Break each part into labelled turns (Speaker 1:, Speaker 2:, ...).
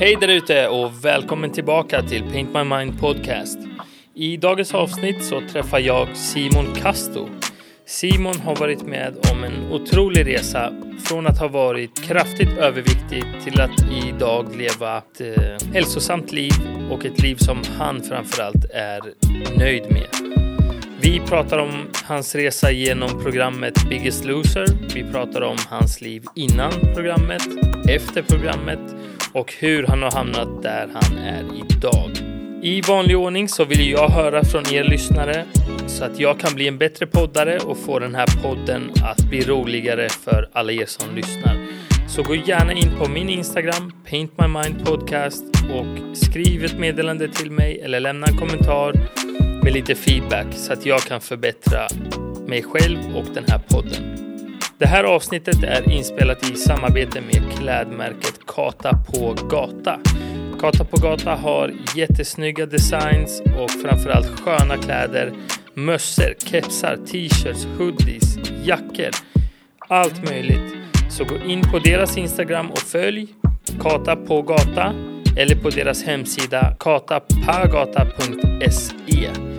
Speaker 1: Hej där ute och välkommen tillbaka till Paint My Mind Podcast. I dagens avsnitt så träffar jag Simon Casto. Simon har varit med om en otrolig resa från att ha varit kraftigt överviktig till att idag leva ett eh, hälsosamt liv och ett liv som han framförallt är nöjd med. Vi pratar om hans resa genom programmet Biggest Loser. Vi pratar om hans liv innan programmet, efter programmet och hur han har hamnat där han är idag. I vanlig ordning så vill jag höra från er lyssnare så att jag kan bli en bättre poddare och få den här podden att bli roligare för alla er som lyssnar. Så gå gärna in på min Instagram, Paint My Mind Podcast och skriv ett meddelande till mig eller lämna en kommentar med lite feedback så att jag kan förbättra mig själv och den här podden. Det här avsnittet är inspelat i samarbete med klädmärket Kata på Gata. Kata på Gata har jättesnygga designs och framförallt sköna kläder, mössor, kepsar, t-shirts, hoodies, jackor, allt möjligt. Så gå in på deras Instagram och följ Kata på Gata eller på deras hemsida katapagata.se.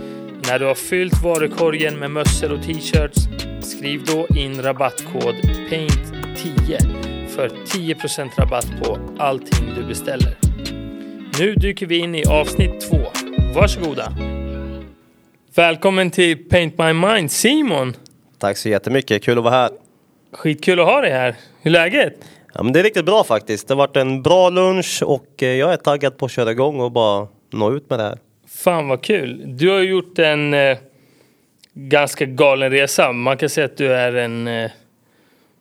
Speaker 1: När du har fyllt varukorgen med mössor och t-shirts skriv då in rabattkod PAINT10 för 10% rabatt på allting du beställer. Nu dyker vi in i avsnitt två. Varsågoda! Välkommen till Paint My Mind, Simon!
Speaker 2: Tack så jättemycket, kul att vara här.
Speaker 1: Skitkul att ha dig här. Hur är läget?
Speaker 2: Ja, men det är riktigt bra faktiskt. Det har varit en bra lunch och eh, jag är taggad på att köra igång och bara nå ut med det här.
Speaker 1: Fan vad kul! Du har gjort en eh, ganska galen resa. Man kan säga att du är en eh,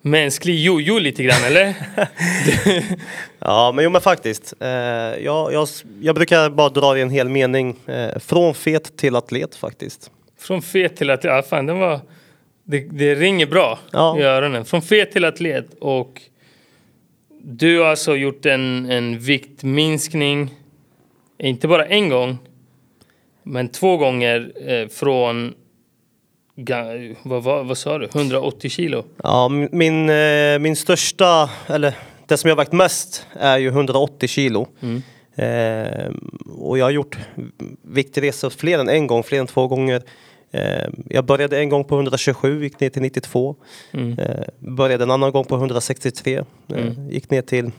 Speaker 1: mänsklig jojo lite grann, eller?
Speaker 2: Ja, men jo men faktiskt. Eh, jag, jag, jag brukar bara dra i en hel mening. Eh, från fet till atlet faktiskt.
Speaker 1: Från fet till atlet. Ja, fan, den var... Det, det ringer bra
Speaker 2: Ja.
Speaker 1: i öronen. Från fet till atlet. Och du har alltså gjort en, en viktminskning. Inte bara en gång. Men två gånger eh, från... Vad, vad, vad sa du? 180 kilo?
Speaker 2: Ja, min, min, eh, min största, eller det som jag vägt mest är ju 180 kilo. Eh, och jag har gjort viktresor fler än en gång, fler än två gånger. Eh, jag började en gång på 127, gick ner till 92.
Speaker 1: Mm.
Speaker 2: Eh, började en annan gång på 163. Eh,
Speaker 1: Mm.
Speaker 2: Gick ner till,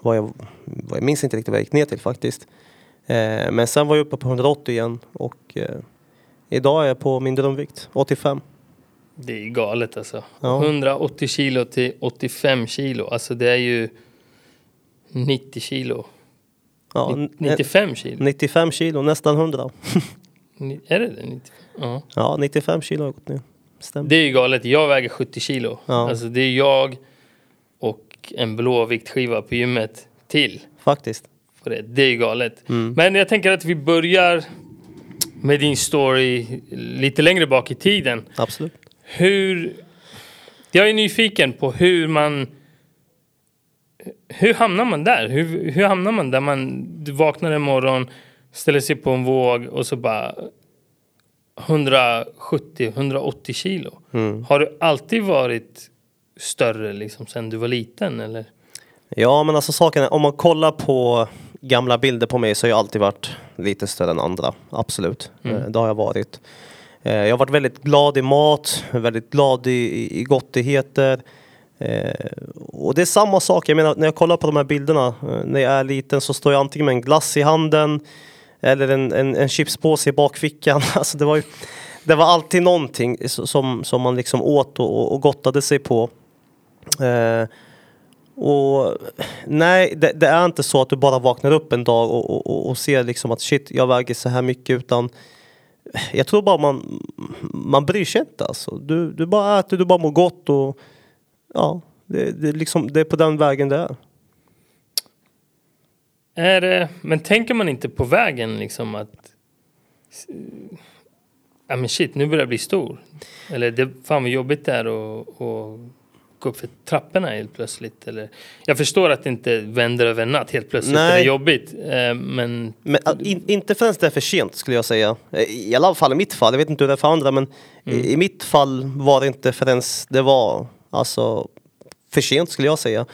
Speaker 2: vad jag, vad jag minns inte riktigt vad jag gick ner till faktiskt. Eh, men sen var jag uppe på 180 igen och eh, idag är jag på min drömvikt, 85.
Speaker 1: Det är galet alltså.
Speaker 2: Ja.
Speaker 1: 180 kilo till 85 kilo. Alltså det är ju 90 kilo.
Speaker 2: Ja,
Speaker 1: Ni-
Speaker 2: n-
Speaker 1: 95 kilo.
Speaker 2: 95 kilo, nästan 100.
Speaker 1: Ni- Är det det? 95? Ja.
Speaker 2: Ja, 95 kilo har jag gått ner. Stämmer.
Speaker 1: Det är ju galet. Jag väger 70 kilo.
Speaker 2: Ja.
Speaker 1: Alltså det är jag och en blå viktskiva på gymmet till.
Speaker 2: Faktiskt.
Speaker 1: På det. det är galet.
Speaker 2: Mm.
Speaker 1: Men jag tänker att vi börjar med din story lite längre bak i tiden.
Speaker 2: Absolut.
Speaker 1: Hur... Jag är nyfiken på hur man... Hur hamnar man där? Hur, hur hamnar man där man vaknar en morgon, ställer sig på en våg och så bara 170-180 kilo.
Speaker 2: Mm.
Speaker 1: Har du alltid varit större liksom sen du var liten eller?
Speaker 2: Ja, men alltså saken är, om man kollar på gamla bilder på mig så har jag alltid varit lite större än andra. Absolut.
Speaker 1: Mm.
Speaker 2: Eh, Det har jag varit. Eh, Jag har varit väldigt glad i mat, väldigt glad i, i, gottigheter. Eh, och det är samma sak, jag menar när jag kollar på de här bilderna, när jag är liten så står jag antingen med en glass i handen eller en, en, en chipspåse i bakfickan. Alltså det, var ju, det var alltid någonting som, som man liksom åt och, och gottade sig på. Och nej, det, det är inte så att du bara vaknar upp en dag och, och, och, och ser liksom att shit, jag väger så här mycket utan jag tror bara man, man bryr sig inte alltså. Du, du bara äter, du bara mår gott och ja, det, det, är liksom, det är på den vägen det är.
Speaker 1: Är det, men tänker man inte på vägen liksom att... Ja men shit, nu börjar jag bli stor. Eller det, fan vad jobbigt det är och, och gå upp för trapporna helt plötsligt. Eller, jag förstår att det inte vänder över en natt helt plötsligt.
Speaker 2: Nej.
Speaker 1: Det är jobbigt. eh, Men
Speaker 2: Men in, inte förrän det är för sent skulle jag säga. Eh, I alla fall i mitt fall, jag vet inte hur det är för andra men i, i mitt fall var det inte förrän det var alltså för sent skulle jag säga.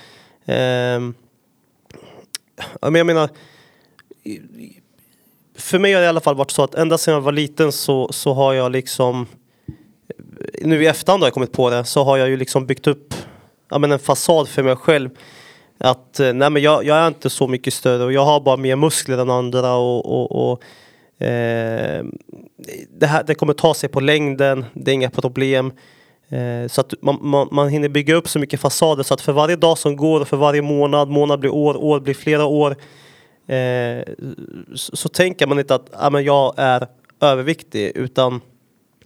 Speaker 2: Ja, men jag menar, för mig har det i alla fall varit så att ända sedan jag var liten så, så har jag liksom, nu i efterhand har jag kommit på det, så har jag ju liksom byggt upp ja, men en fasad för mig själv. Att eh, nej men jag, jag är inte så mycket större och jag har bara mer muskler än andra och, och, och eh, det, här, det kommer ta sig på längden, det är inga problem. Eh, så att man, man, man hinner bygga upp så mycket fasader så att för varje dag som går och för varje månad, månad blir år, år blir flera år. Eh, så, så tänker man inte att ah, men jag är överviktig utan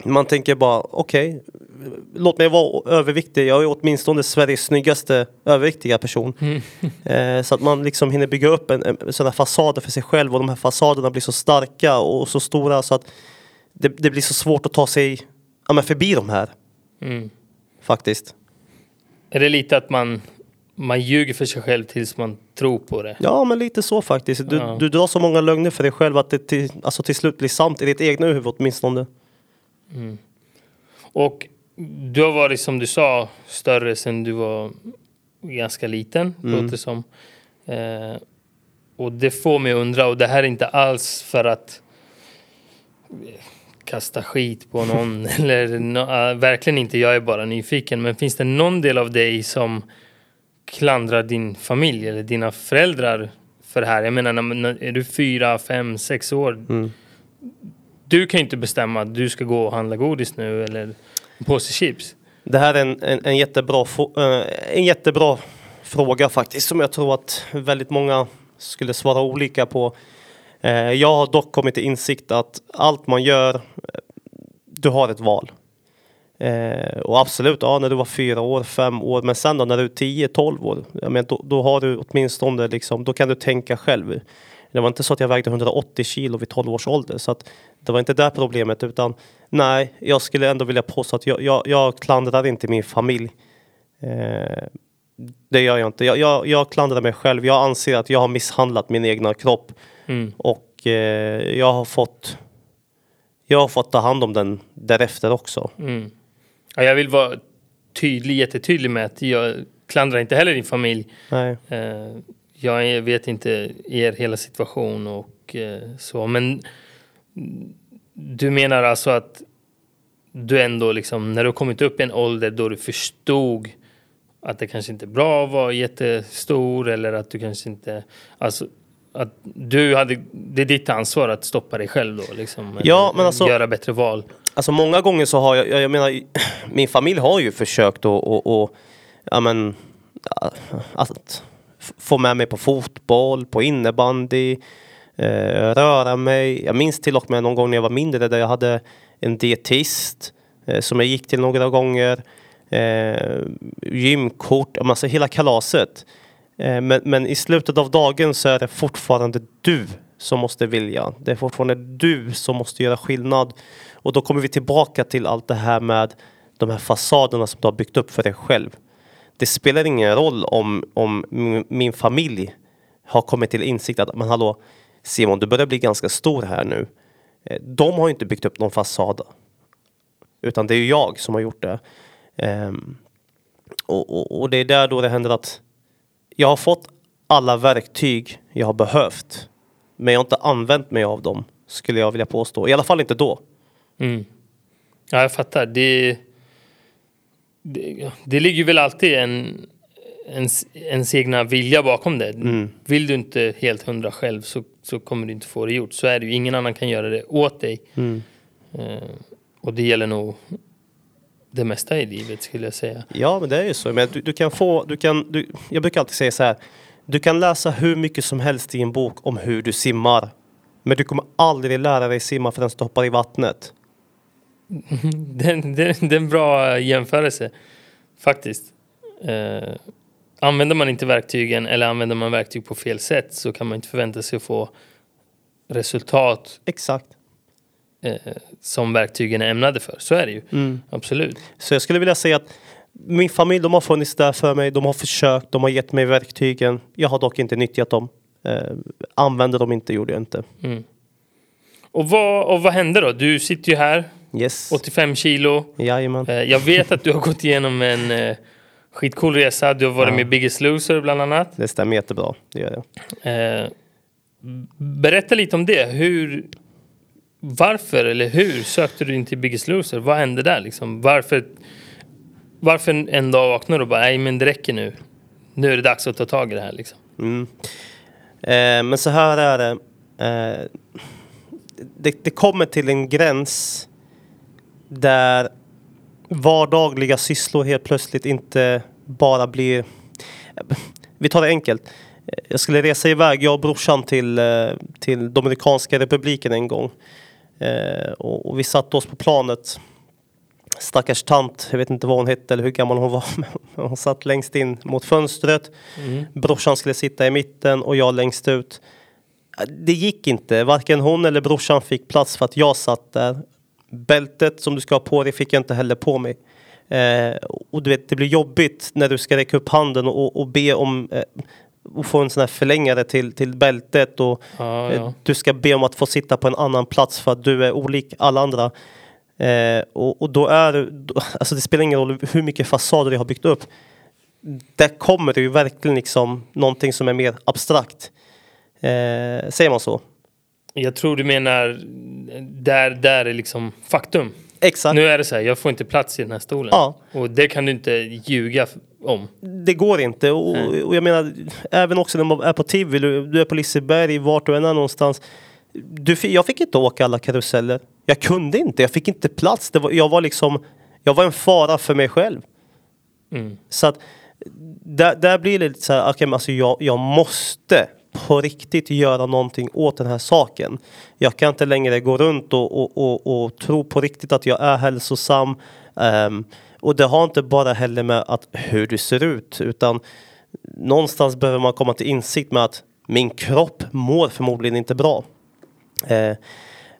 Speaker 2: man tänker bara okej, låt mig vara överviktig. Jag är åtminstone Sveriges snyggaste överviktiga person. Eh, så att man liksom hinner bygga upp en, en sådana fasader för sig själv och de här fasaderna blir så starka och så stora så att det, det blir så svårt att ta sig ja, men förbi de här
Speaker 1: Mm.
Speaker 2: faktiskt.
Speaker 1: Är det lite att man, man ljuger för sig själv tills man tror på det?
Speaker 2: Ja, men lite så faktiskt. Du,
Speaker 1: Ja.
Speaker 2: du drar så många lögner för dig själv att det till, alltså till slut blir sant i ditt egna huvud åtminstone.
Speaker 1: Och du har varit som du sa större sedan du var ganska liten,
Speaker 2: Mm.
Speaker 1: låter det som. Eh, och det får mig att undra, och det här är inte alls för att eh, kasta skit på någon eller nå- äh, verkligen inte, jag är bara nyfiken. Men finns det någon del av dig som klandrar din familj eller dina föräldrar för det här? Jag menar, när, när, är du fyra, fem, sex år?
Speaker 2: Mm.
Speaker 1: Du kan ju inte bestämma att du ska gå och handla godis nu eller en påse chips.
Speaker 2: Det här är en, en, en, jättebra, eh, en jättebra fråga faktiskt som jag tror att väldigt många skulle svara olika på. Eh, jag har dock kommit till insikt att allt man gör, eh, du har ett val. Eh, och absolut, ja, när du var fyra år, fem år, men sen då när du är tio, tolv år, jag menar, då, då har du åtminstone liksom, då kan du tänka själv. Det var inte så att jag vägde 180 kilo vid 12 års ålder, så att det var inte där problemet, utan nej, jag skulle ändå vilja påstå att jag, jag, jag klandrar inte min familj. Eh, det gör jag inte. Jag, jag, jag klandrar mig själv. Jag anser att jag har misshandlat min egna kropp
Speaker 1: Mm.
Speaker 2: och eh, jag har fått jag har fått ta hand om den därefter också.
Speaker 1: Mm. Ja, jag vill vara tydlig, jättetydlig med att jag klandrar inte heller din familj.
Speaker 2: Nej.
Speaker 1: Eh, jag vet inte er hela situation och eh, så, men du menar alltså att du ändå liksom, när du kommit upp i en ålder då du förstod att det kanske inte är bra att vara jättestor eller att du kanske inte, alltså att du hade, det är ditt ansvar att stoppa dig själv då liksom.
Speaker 2: Ja, men alltså-
Speaker 1: Göra bättre val.
Speaker 2: Alltså många gånger så har jag, jag, menar, min familj har ju försökt att, att, att, ja, men, att få med mig på fotboll, på innebandy, eh, röra mig. Jag minns till och med någon gång när jag var mindre där jag hade en dietist eh, som jag gick till några gånger. Eh, gymkort, alltså hela kalaset. Eh, men, men i slutet av dagen så är det fortfarande du som måste vilja. Det är fortfarande du som måste göra skillnad. Och då kommer vi tillbaka till allt det här med de här fasaderna som du har byggt upp för dig själv. Det spelar ingen roll om, om min, familj har kommit till insikt att men hallå Simon, du börjar bli ganska stor här nu. Eh, de har inte byggt upp någon fasad. Utan det är ju jag som har gjort det. Um, och, och, och det är där då det händer att jag har fått alla verktyg jag har behövt. Men jag har inte använt mig av dem, skulle jag vilja påstå. I alla fall inte då.
Speaker 1: Mm. Ja, jag fattar. Det, det, det ligger väl alltid en, ens, ens egna vilja bakom det.
Speaker 2: Mm.
Speaker 1: Vill du inte helt hundra själv så, så kommer du inte få det gjort. Så är det ju. Ingen annan kan göra det åt dig.
Speaker 2: Mm.
Speaker 1: Eh, och det gäller nog det mesta i livet skulle jag säga.
Speaker 2: Ja, men det är ju så. Men du, du kan få, du kan, du, jag brukar alltid säga så här. Du kan läsa hur mycket som helst i en bok om hur du simmar. Men du kommer aldrig lära dig simma förrän du hoppar i vattnet.
Speaker 1: Det, är en bra jämförelse faktiskt. Eh, använder man inte verktygen eller använder man verktyg på fel sätt så kan man inte förvänta sig att få resultat
Speaker 2: Exakt.
Speaker 1: eh, som verktygen är ämnade för. Så är det ju.
Speaker 2: Mm.
Speaker 1: Absolut.
Speaker 2: Så jag skulle vilja säga att min familj, de har funnits där för mig. De har försökt, de har gett mig verktygen. Jag har dock inte nyttjat dem. Eh, använder dem inte, gjorde jag inte.
Speaker 1: Mm. Och, vad, och vad hände då? Du sitter ju här,
Speaker 2: Yes.
Speaker 1: 85 kilo.
Speaker 2: Jajamän.
Speaker 1: Eh, jag vet att du har gått igenom en, eh, skitcool resa. Du har varit
Speaker 2: Ja.
Speaker 1: med Biggest Loser bland annat.
Speaker 2: Det stämmer jättebra, det gör det.
Speaker 1: Eh, berätta lite om det. Hur, varför eller hur sökte du in till Biggest Loser? Vad hände där liksom? Varför, varför en dag vaknar du och bara, nej men det räcker nu. Nu är det dags att ta tag i det här liksom.
Speaker 2: Mm. Eh, men så här är det. Eh, det. Det kommer till en gräns där vardagliga sysslor helt plötsligt inte bara blir... Vi tar det enkelt. Jag skulle resa iväg, jag och brorsan, till, eh, till Dominikanska republiken en gång. Eh, och, och vi satte oss på planet. Stackars tant, jag vet inte vad hon hette eller hur gammal hon var. Men hon satt längst in mot fönstret. Brorsan skulle sitta i mitten och jag längst ut. Det gick inte. Varken hon eller brorsan fick plats för att jag satt där. Bältet som du ska ha på dig fick jag inte heller på mig. Eh, och du vet, det blir jobbigt när du ska räcka upp handen och, och be om eh, och få en sån här förlängare till, till bältet och
Speaker 1: Ja,
Speaker 2: eh,
Speaker 1: ja.
Speaker 2: du ska be om att få sitta på en annan plats för att du är olik alla andra. Eh, och, och då är du- då, alltså det spelar ingen roll hur mycket fasader du har byggt upp. Där kommer det ju verkligen liksom någonting som är mer abstrakt. Eh, säger man så?
Speaker 1: Jag tror du menar där, där är liksom faktum.
Speaker 2: Exakt.
Speaker 1: Nu är det så här, jag får inte plats i den här stolen.
Speaker 2: Ja.
Speaker 1: Och det kan du inte ljuga om.
Speaker 2: Det går inte. Och, och jag menar, även också när man är på Tivoli, du är på Liseberg, vart du än är någonstans. Du, jag fick inte åka alla karuseller. Jag kunde inte, jag fick inte plats. Det var, jag var liksom, jag var en fara för mig själv.
Speaker 1: Mm.
Speaker 2: Så att där, där blir det lite så här, okej men alltså jag, jag måste på riktigt göra någonting åt den här saken. Jag kan inte längre gå runt och, och, och, och tro på riktigt att jag är hälsosam. Um, och det har inte bara heller med att hur du ser ut utan någonstans behöver man komma till insikt med att min kropp mår förmodligen inte bra. Uh,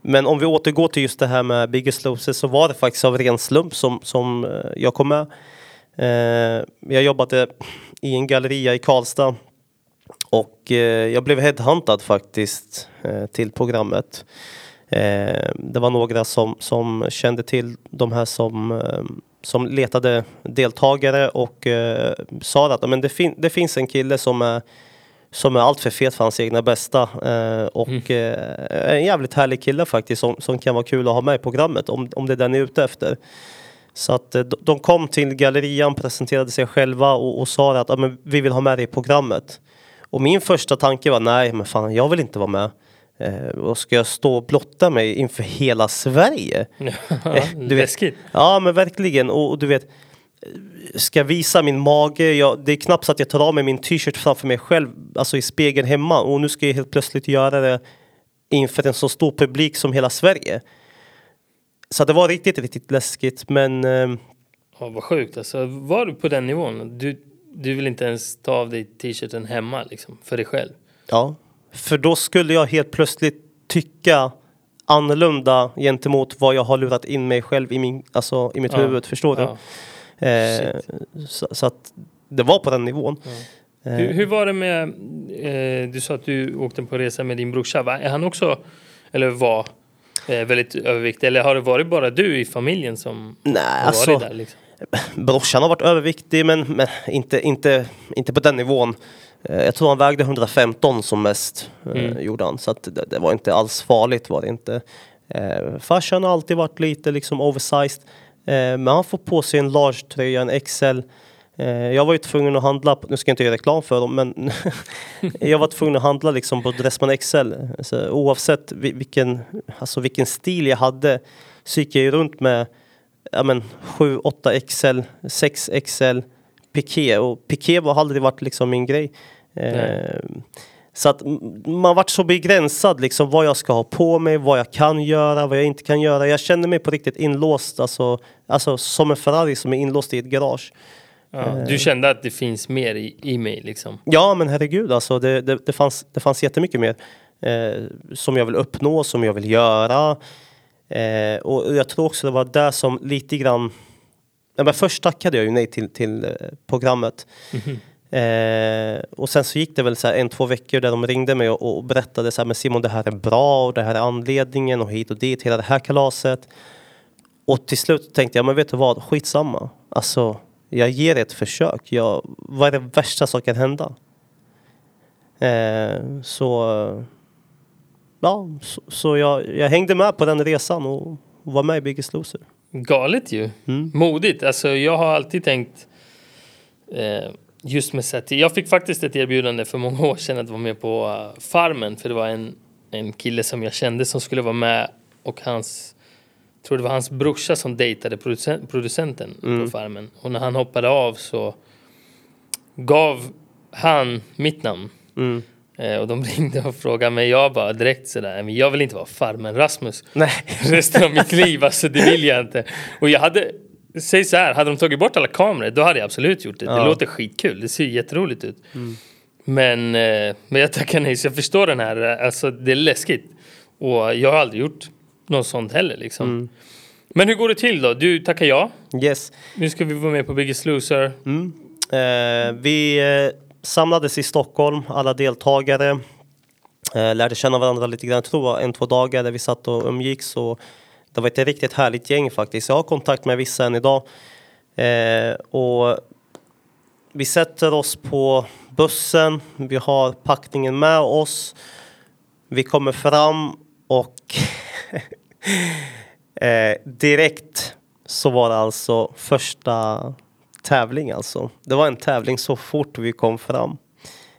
Speaker 2: men om vi återgår till just det här med Biggest Loser så var det faktiskt av ren slump som, som eh, jag kom med. Uh, jag jobbade i en galleria i Karlstad och eh, jag blev headhuntad faktiskt eh, till programmet. Eh, det var några som, som kände till de här som, som letade deltagare och sa att men det, fin- det finns en kille som är som är allt för fet för hans egna bästa. Eh, och eh, en jävligt härlig kille faktiskt som, som kan vara kul att ha med i programmet om, om det är den ni är ute efter. Så att eh, de- de kom till gallerian, presenterade sig själva och, och sa att ah, men vi vill ha med dig i programmet. Och min första tanke var nej, men fan jag vill inte vara med. Eh, och ska jag stå och blotta mig inför hela Sverige? Eh, du vet-
Speaker 1: Läskigt.
Speaker 2: Ja men verkligen och, och du vet Ska visa min mage, jag, det är knappt så att jag tar av mig min t-shirt framför mig själv Alltså i spegeln hemma och nu ska jag helt plötsligt göra det Inför en så stor publik som hela Sverige Så det var riktigt, riktigt läskigt men eh,
Speaker 1: Ja, vad sjukt alltså. Var du på den nivån? Du, du vill inte ens ta av dig t-shirten hemma liksom, för dig själv?
Speaker 2: Ja, för då skulle jag helt plötsligt tycka annorlunda gentemot vad jag har lurat in mig själv i, min, alltså, i mitt
Speaker 1: Ja,
Speaker 2: huvud, förstår du?
Speaker 1: Ja.
Speaker 2: Eh, så, så att det var på den nivån. Eh,
Speaker 1: Hur, hur var det med, eh, du sa att du åkte på resa med din brorsa, va? Är han också, eller var, eh, väldigt överviktig? Eller har det varit bara du i familjen som
Speaker 2: Nej,
Speaker 1: har
Speaker 2: alltså,
Speaker 1: varit där? Liksom?
Speaker 2: Brorsan har varit överviktig men, men inte, inte, inte på den nivån. Eh, jag tror han vägde 115 som mest, eh,
Speaker 1: Mm.
Speaker 2: gjorde han. Så att det, det var inte alls farligt var det inte. Eh, farsan har alltid varit lite liksom oversized. Eh, men han får på sig en large tröja, en XL. Eh, jag var ju tvungen att handla, nu ska jag inte göra reklam för dem, men jag var tvungen att handla liksom på Dressman XL. Så oavsett vi- vilken, alltså vilken stil jag hade så gick jag ju runt med ja, men, 7, 8 XL, 6 XL, piké. Och piké har aldrig varit liksom min grej. Eh, så att man varit så begränsad liksom vad jag ska ha på mig, vad jag kan göra, vad jag inte kan göra. Jag känner mig på riktigt inlåst, alltså, alltså som en Ferrari som är inlåst i ett garage.
Speaker 1: Ja, du kände att det finns mer i, i mig liksom?
Speaker 2: Ja men herregud alltså det, det, det, fanns, det fanns jättemycket mer eh, som jag vill uppnå, som jag vill göra. Eh, och jag tror också det var där som lite grann ja, men Först tackade jag ju nej till, till eh, programmet. Eh, och sen så gick det väl så en, två veckor där de ringde mig och, och berättade så här, men Simon det här är bra och det här är anledningen och hit och dit, hela det här kalaset. Och till slut tänkte jag, men vet du vad, skitsamma. Alltså, jag ger ett försök. Jag, vad är det värsta som kan hända? Eh, så ja, så, så jag, jag hängde med på den resan och var med i Biggest Loser.
Speaker 1: Galet ju.
Speaker 2: Mm.
Speaker 1: Modigt. Alltså jag har alltid tänkt eh, just med sätt. Jag fick faktiskt ett erbjudande för många år sedan att vara med på uh, Farmen. För det var en, en kille som jag kände som skulle vara med och hans jag tror det var hans brorsa som dejtade producent, producenten
Speaker 2: Mm.
Speaker 1: på Farmen. Och när han hoppade av så gav han mitt namn.
Speaker 2: Mm.
Speaker 1: Eh, och de ringde och frågade mig. Jag bara direkt sådär. Men jag vill inte vara Farmen Rasmus
Speaker 2: Nej.
Speaker 1: resten av mitt liv. Alltså det vill jag inte. Och jag hade, säg så här, hade de tagit bort alla kameror då hade jag absolut gjort det. Det
Speaker 2: Ja.
Speaker 1: låter skitkul, det ser jätteroligt ut. Men, eh, men jag tackar nej, så jag förstår den här, eh, alltså det är läskigt. Och jag har aldrig gjort något sånt heller liksom. Men hur går det till då? Du tackar ja.
Speaker 2: Yes.
Speaker 1: Nu ska vi vara med på Biggest Loser.
Speaker 2: Mm. Eh, vi eh, samlades i Stockholm, alla deltagare. Eh, lärde känna varandra lite grann, tror jag, en, två dagar där vi satt och umgicks. Och det var ett riktigt härligt gäng faktiskt. Jag har kontakt med vissa än idag. Eh, och vi sätter oss på bussen, vi har packningen med oss. Vi kommer fram och eh, direkt så var det alltså första tävling alltså. Det var en tävling så fort vi kom fram.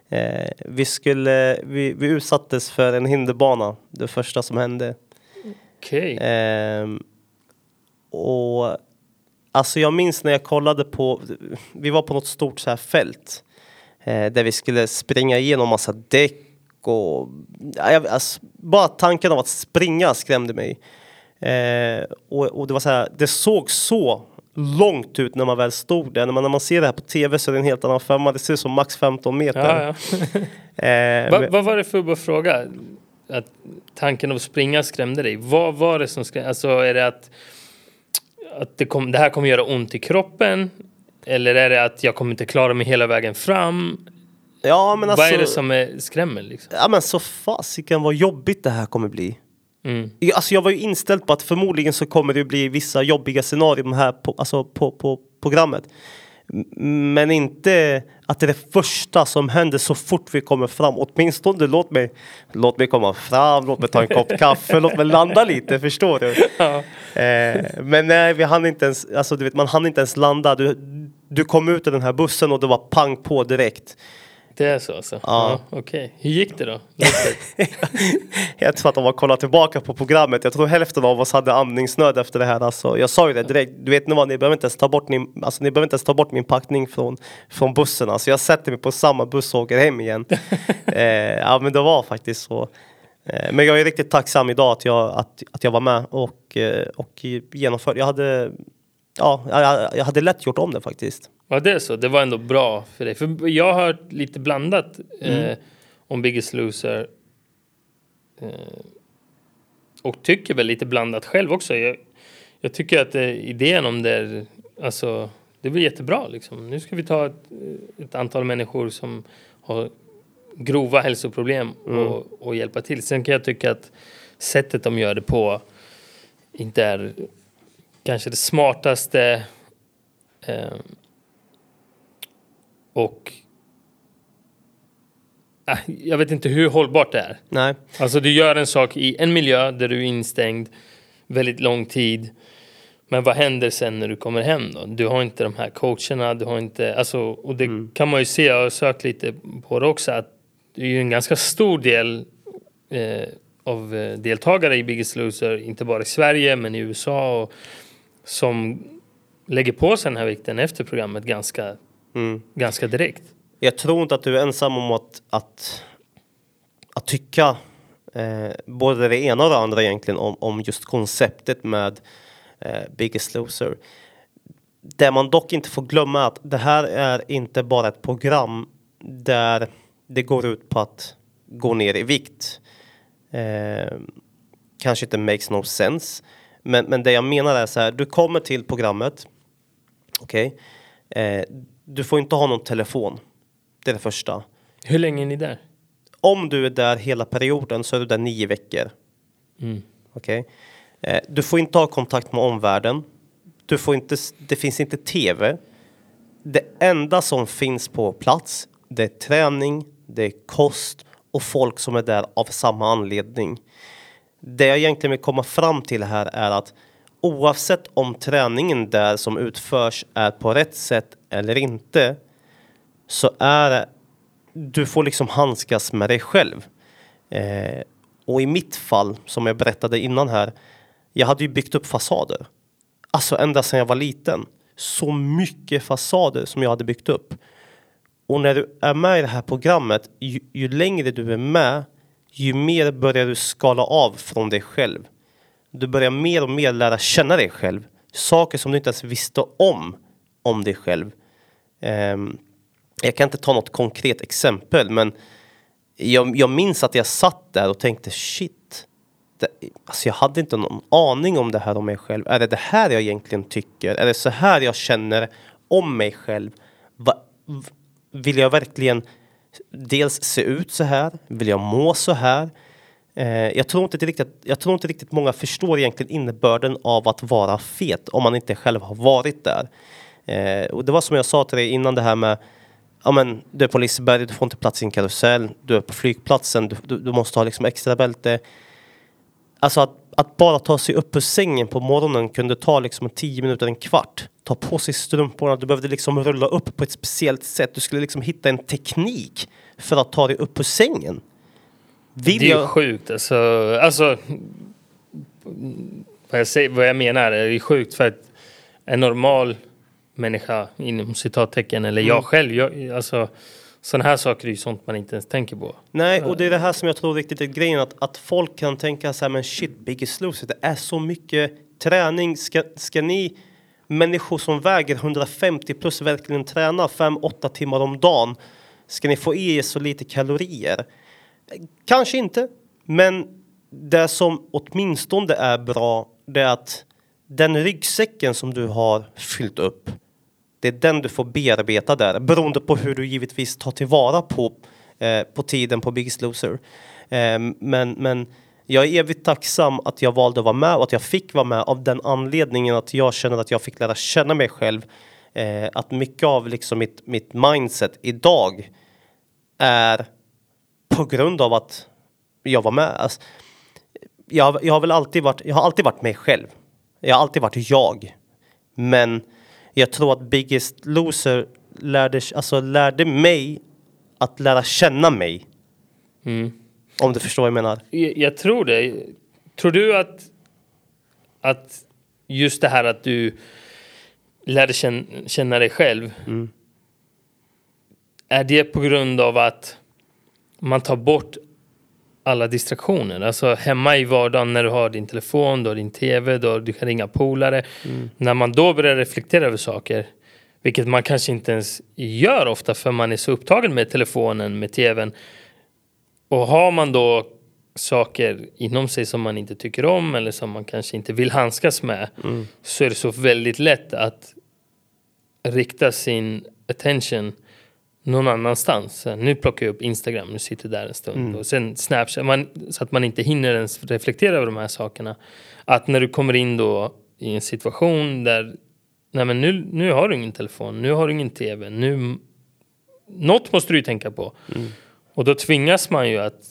Speaker 2: Eh, vi, skulle, vi, vi utsattes för en hinderbana, det första som hände.
Speaker 1: Okej.
Speaker 2: Ehm, och alltså jag minns när jag kollade på, vi var på något stort så här fält eh, där vi skulle springa igenom massa däck och alltså, bara tanken av att springa skrämde mig. Eh, och, och det var så här, det såg så långt ut när man väl stod där. När man, när man ser det här på tv så är det en helt annan femma. Det ser ut som max 15 meter.
Speaker 1: Ja, ja.
Speaker 2: Eh,
Speaker 1: Va,
Speaker 2: men-
Speaker 1: vad var det för fråga? Att tanken av att springa skrämde dig. Vad var det som skrämde? Alltså är det att, att det, kom, det här kommer göra ont i kroppen? Eller är det att jag kommer inte klara mig hela vägen fram?
Speaker 2: ja, men alltså,
Speaker 1: Vad är det som är, skrämmer liksom?
Speaker 2: Ja men så fasiken vad jobbigt det här kommer bli.
Speaker 1: Mm.
Speaker 2: Alltså jag var ju inställd på att förmodligen så kommer det bli vissa jobbiga scenarion här på, alltså på, på programmet. Men inte att det är det första som händer så fort vi kommer fram. Åtminstone låt mig, låt mig komma fram, låt mig ta en kopp kaffe, låt mig landa lite, förstår du?
Speaker 1: Ja.
Speaker 2: Eh, men nej, vi hann inte ens, alltså du vet, man hann inte ens landa. Du, du kom ut i den här bussen och det var pang på direkt.
Speaker 1: Det är så alltså?
Speaker 2: Ja.
Speaker 1: Okej. Hur gick det då?
Speaker 2: Jag tror att om man kollar tillbaka på programmet, jag tror hälften av oss hade andningsnöd efter det här. Alltså, jag sa ju det direkt, du vet ni vad, ni behöver inte ens ta bort, min, alltså, ni behöver inte ens ta bort min packning från, från bussen. Alltså, jag sätter mig på samma buss och åker hem igen. eh, ja men det var faktiskt så. Eh, men jag är riktigt tacksam idag att jag, att, att jag var med och, eh, och genomförde. Jag hade, ja, jag, jag hade lätt gjort om det faktiskt.
Speaker 1: Ja det är så, det var ändå bra för dig. För jag har hört lite blandat
Speaker 2: Mm.
Speaker 1: eh, om Biggest Loser. Eh, och tycker väl lite blandat själv också. Jag, jag tycker att eh, idén om det, är- alltså det blir jättebra liksom. Nu ska vi ta ett, ett antal människor som har grova hälsoproblem och, och hjälpa till. Sen kan jag tycka att sättet de gör det på inte är kanske det smartaste eh, och äh, jag vet inte hur hållbart det är.
Speaker 2: Nej.
Speaker 1: Alltså du gör en sak i en miljö där du är instängd väldigt lång tid. Men vad händer sen när du kommer hem då? Du har inte de här coacherna, du har inte, alltså, och det kan man ju se, jag har sökt lite på det också, att det är ju en ganska stor del eh, av eh, deltagare i Biggest Loser, inte bara i Sverige men i USA, och, som lägger på sig den här vikten efter programmet ganska,
Speaker 2: Mm.
Speaker 1: ganska direkt.
Speaker 2: Jag tror inte att du är ensam om att, att, att tycka eh, både det ena och det andra egentligen om, om just konceptet med eh, Biggest Loser. Det man dock inte får glömma är att det här är inte bara ett program där det går ut på att gå ner i vikt. Eh, kanske inte makes no sense. Men, men det jag menar är så här, du kommer till programmet. Okej. Eh, du får inte ha någon telefon. Det är det första.
Speaker 1: Hur länge är ni där?
Speaker 2: Om du är där hela perioden så är du där nio veckor.
Speaker 1: Mm.
Speaker 2: Okej. Eh, du får inte ha kontakt med omvärlden. Du får inte, det finns inte tv. det enda som finns på plats, det är träning, det är kost och folk som är där av samma anledning. Det jag egentligen vill komma fram till här är att oavsett om träningen där som utförs är på rätt sätt eller inte så är du får liksom handskas med dig själv. Eh, och i mitt fall, som jag berättade innan här, jag hade ju byggt upp fasader. Alltså ända sedan jag var liten. Så mycket fasader som jag hade byggt upp. Och när du är med i det här programmet, ju, ju längre du är med, ju mer börjar du skala av från dig själv. Du börjar mer och mer lära känna dig själv. Saker som du inte ens visste om, om dig själv. Um, jag kan inte ta något konkret exempel, men jag, jag minns att jag satt där och tänkte shit. Det, alltså jag hade inte någon aning om det här om mig själv. Är det det här jag egentligen tycker? Är det så här jag känner om mig själv? Va, vill jag verkligen dels se ut så här? Vill jag må så här? Eh, jag, tror inte riktigt, jag tror inte riktigt många förstår egentligen innebörden av att vara fet om man inte själv har varit där. Eh, och det var som jag sa till dig innan det här med ja, men, du är på Liseberg, du får inte plats i en karusell, du är på flygplatsen, du, du, du måste ha liksom extra bälte. Alltså att, att, bara ta sig upp ur sängen på morgonen kunde ta liksom tio minuter, en kvart. Ta på sig strumporna, du behövde liksom rulla upp på ett speciellt sätt. Du skulle liksom hitta en teknik för att ta dig upp ur sängen.
Speaker 1: Vill det är jag... sjukt alltså. alltså vad, jag säger, vad jag menar är sjukt för att en normal människa inom citattecken eller jag mm. själv. Jag, alltså, sådana här saker är ju sånt man inte ens tänker på.
Speaker 2: Nej, och det är det här som jag tror riktigt är grejen att, att folk kan tänka så här men shit, Biggest Loser, det är så mycket träning. Ska, ska ni människor som väger 150 plus verkligen träna 5-8 timmar om dagen? Ska ni få i er så lite kalorier? Kanske inte, men det som åtminstone är bra, det är att den ryggsäcken som du har fyllt upp det är den du får bearbeta där beroende på hur du givetvis tar tillvara på, eh, på tiden på Biggest Loser. Eh, men, men jag är evigt tacksam att jag valde att vara med och att jag fick vara med av den anledningen att jag känner att jag fick lära känna mig själv. Eh, att mycket av liksom mitt, mitt mindset idag är på grund av att jag var med. Alltså, jag, jag har väl alltid varit, jag har alltid varit mig själv. Jag har alltid varit jag. Men jag tror att Biggest Loser lärde, alltså, lärde mig att lära känna mig. Mm. Om du förstår vad jag menar.
Speaker 1: Jag, jag, tror det. Tror du att, att just det här att du lärde känna, känna dig själv. Mm. Är det på grund av att man tar bort alla distraktioner. Alltså hemma i vardagen när du har din telefon, du har din tv, du, har, du kan ringa polare. Mm. När man då börjar reflektera över saker, vilket man kanske inte ens gör ofta för man är så upptagen med telefonen, med tvn. Och har man då saker inom sig som man inte tycker om eller som man kanske inte vill handskas med mm. så är det så väldigt lätt att rikta sin attention någon annanstans. Nu plockar jag upp Instagram, nu sitter där en stund. Mm. Och sen Snapchat, man, så att man inte hinner ens reflektera över de här sakerna. Att när du kommer in då i en situation där Nej men nu, nu har du ingen telefon, nu har du ingen tv, nu... Något måste du ju tänka på. Mm. Och då tvingas man ju att,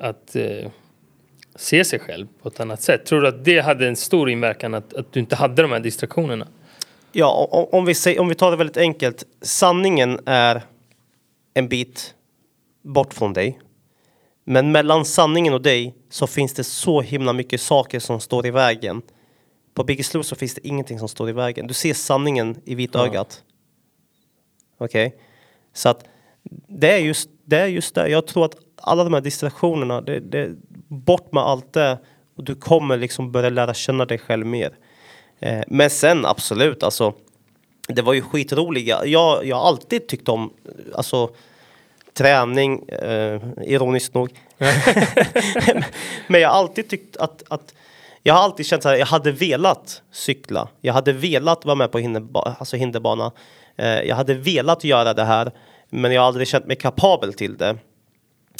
Speaker 1: att eh, se sig själv på ett annat sätt. Tror du att det hade en stor inverkan att, att du inte hade de här distraktionerna?
Speaker 2: Ja, om vi, säger, om vi tar det väldigt enkelt. Sanningen är en bit bort från dig. Men mellan sanningen och dig så finns det så himla mycket saker som står i vägen. På Biggest Loser finns det ingenting som står i vägen. Du ser sanningen i vitögat. Ja. Okej? Okay? Så att det är just det. Är just det. Jag tror att alla de här distraktionerna, det, det, bort med allt det och du kommer liksom börja lära känna dig själv mer. Eh, men sen absolut, alltså. Det var ju skitroliga. Jag, jag har alltid tyckt om, alltså träning, eh, ironiskt nog. men jag har alltid tyckt att, att jag har alltid känt att jag hade velat cykla. Jag hade velat vara med på hinderba alltså hinderbana. Eh, jag hade velat göra det här, men jag har aldrig känt mig kapabel till det.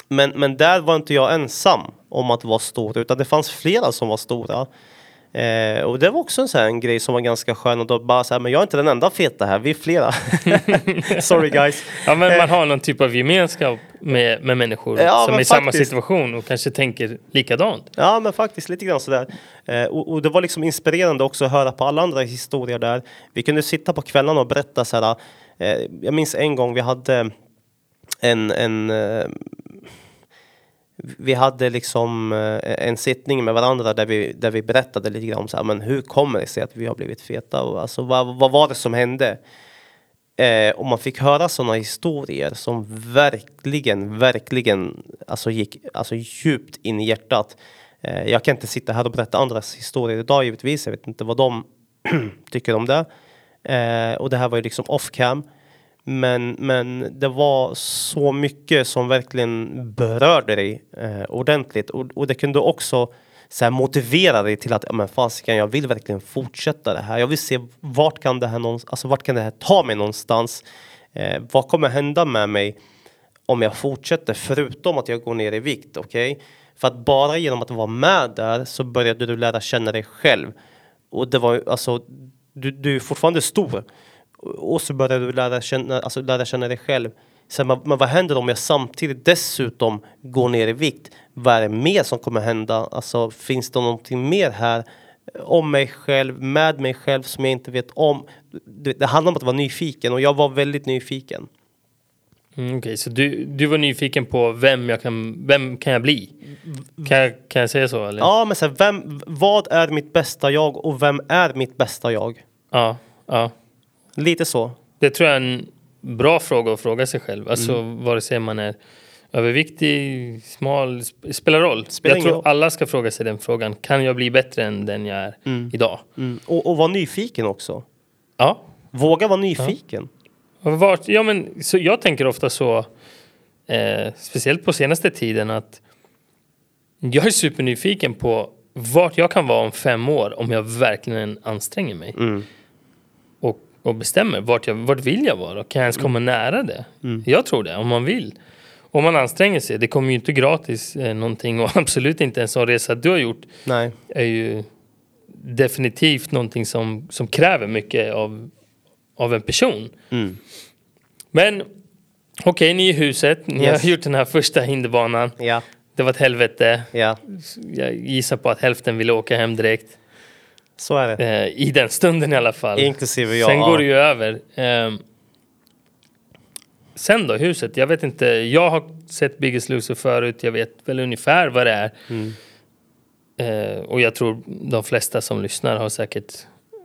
Speaker 2: Men, men där var inte jag ensam om att vara stor, utan det fanns flera som var stora. Eh, och det var också en sån här en grej som var ganska skön och då bara så här, men jag är inte den enda feta här, vi är flera. Sorry guys.
Speaker 1: Ja, men man
Speaker 2: Eh,
Speaker 1: har någon typ av gemenskap med, med människor
Speaker 2: Ja,
Speaker 1: som är i samma situation och kanske tänker likadant.
Speaker 2: Ja men faktiskt lite grann sådär. Eh, och, och det var liksom inspirerande också att höra på alla andra historier där. Vi kunde sitta på kvällarna och berätta såhär. Eh, jag minns en gång vi hade en, en eh, vi hade liksom eh, en sittning med varandra där vi, där vi berättade lite grann om så här, men hur kommer det sig att vi har blivit feta och alltså vad, vad var det som hände? Eh, och man fick höra sådana historier som verkligen, verkligen alltså gick alltså djupt in i hjärtat. Eh, jag kan inte sitta här och berätta andras historier idag givetvis. Jag vet inte vad de tycker om det. Eh, och det här var ju liksom off cam. Men, men det var så mycket som verkligen berörde dig eh, ordentligt. Och, och det kunde också så här, motivera dig till att ja, men fasiken, jag vill verkligen fortsätta det här. Jag vill se vart kan det här, någonstans, alltså, vart kan det här ta mig någonstans? Eh, vad kommer hända med mig om jag fortsätter förutom att jag går ner i vikt? Okej? För att bara genom att vara med där så började du lära känna dig själv. Och det var ju alltså, du, du är fortfarande stor. Och så började du lära känna, alltså lära känna dig själv. Sen, men, vad händer om jag samtidigt dessutom går ner i vikt? Vad är det mer som kommer hända? Alltså finns det någonting mer här om mig själv, med mig själv som jag inte vet om? Det, det handlar om att vara nyfiken och jag var väldigt nyfiken.
Speaker 1: Mm, Okej, så du, du var nyfiken på vem jag kan, vem kan jag bli? Kan jag, kan jag säga så? Eller?
Speaker 2: Ja, men så här, vem, vad är mitt bästa jag och vem är mitt bästa jag?
Speaker 1: ja, ja.
Speaker 2: Lite så.
Speaker 1: Det tror jag är en bra fråga att fråga sig själv. Alltså
Speaker 2: Mm.
Speaker 1: vare sig man är överviktig, smal, sp- spelar roll.
Speaker 2: Spelar
Speaker 1: jag tror
Speaker 2: roll.
Speaker 1: alla ska fråga sig den frågan. Kan jag bli bättre än den jag är idag?
Speaker 2: Mm. Och, och vara nyfiken också.
Speaker 1: Ja.
Speaker 2: Våga vara nyfiken.
Speaker 1: Och Vart, ja, men, så jag tänker ofta så, eh, speciellt på senaste tiden, att jag är supernyfiken på vart jag kan vara om fem år om jag verkligen anstränger mig.
Speaker 2: Mm.
Speaker 1: Och, bestämmer vart, jag, vart vill jag vara. Kan jag ens komma nära det? Jag tror det, om man vill. Om man anstränger sig. Det kommer ju inte gratis eh, någonting och absolut inte en sån resa du har gjort
Speaker 2: Nej.
Speaker 1: är ju definitivt någonting som, som kräver mycket av, av en person.
Speaker 2: Mm.
Speaker 1: Men okej, ni är i huset. Ni
Speaker 2: Yes.
Speaker 1: har gjort den här första hinderbanan.
Speaker 2: Ja.
Speaker 1: Det var ett helvete.
Speaker 2: Ja.
Speaker 1: Jag gissar på att hälften ville åka hem direkt.
Speaker 2: Så är det.
Speaker 1: Eh, I den stunden i alla fall.
Speaker 2: Inklusive jag.
Speaker 1: Sen går det ju över. Ehm, sen då, huset. Jag vet inte. Jag har sett Biggest Loser förut. Jag vet väl ungefär vad det är.
Speaker 2: Mm.
Speaker 1: Eh, och jag tror de flesta som lyssnar har säkert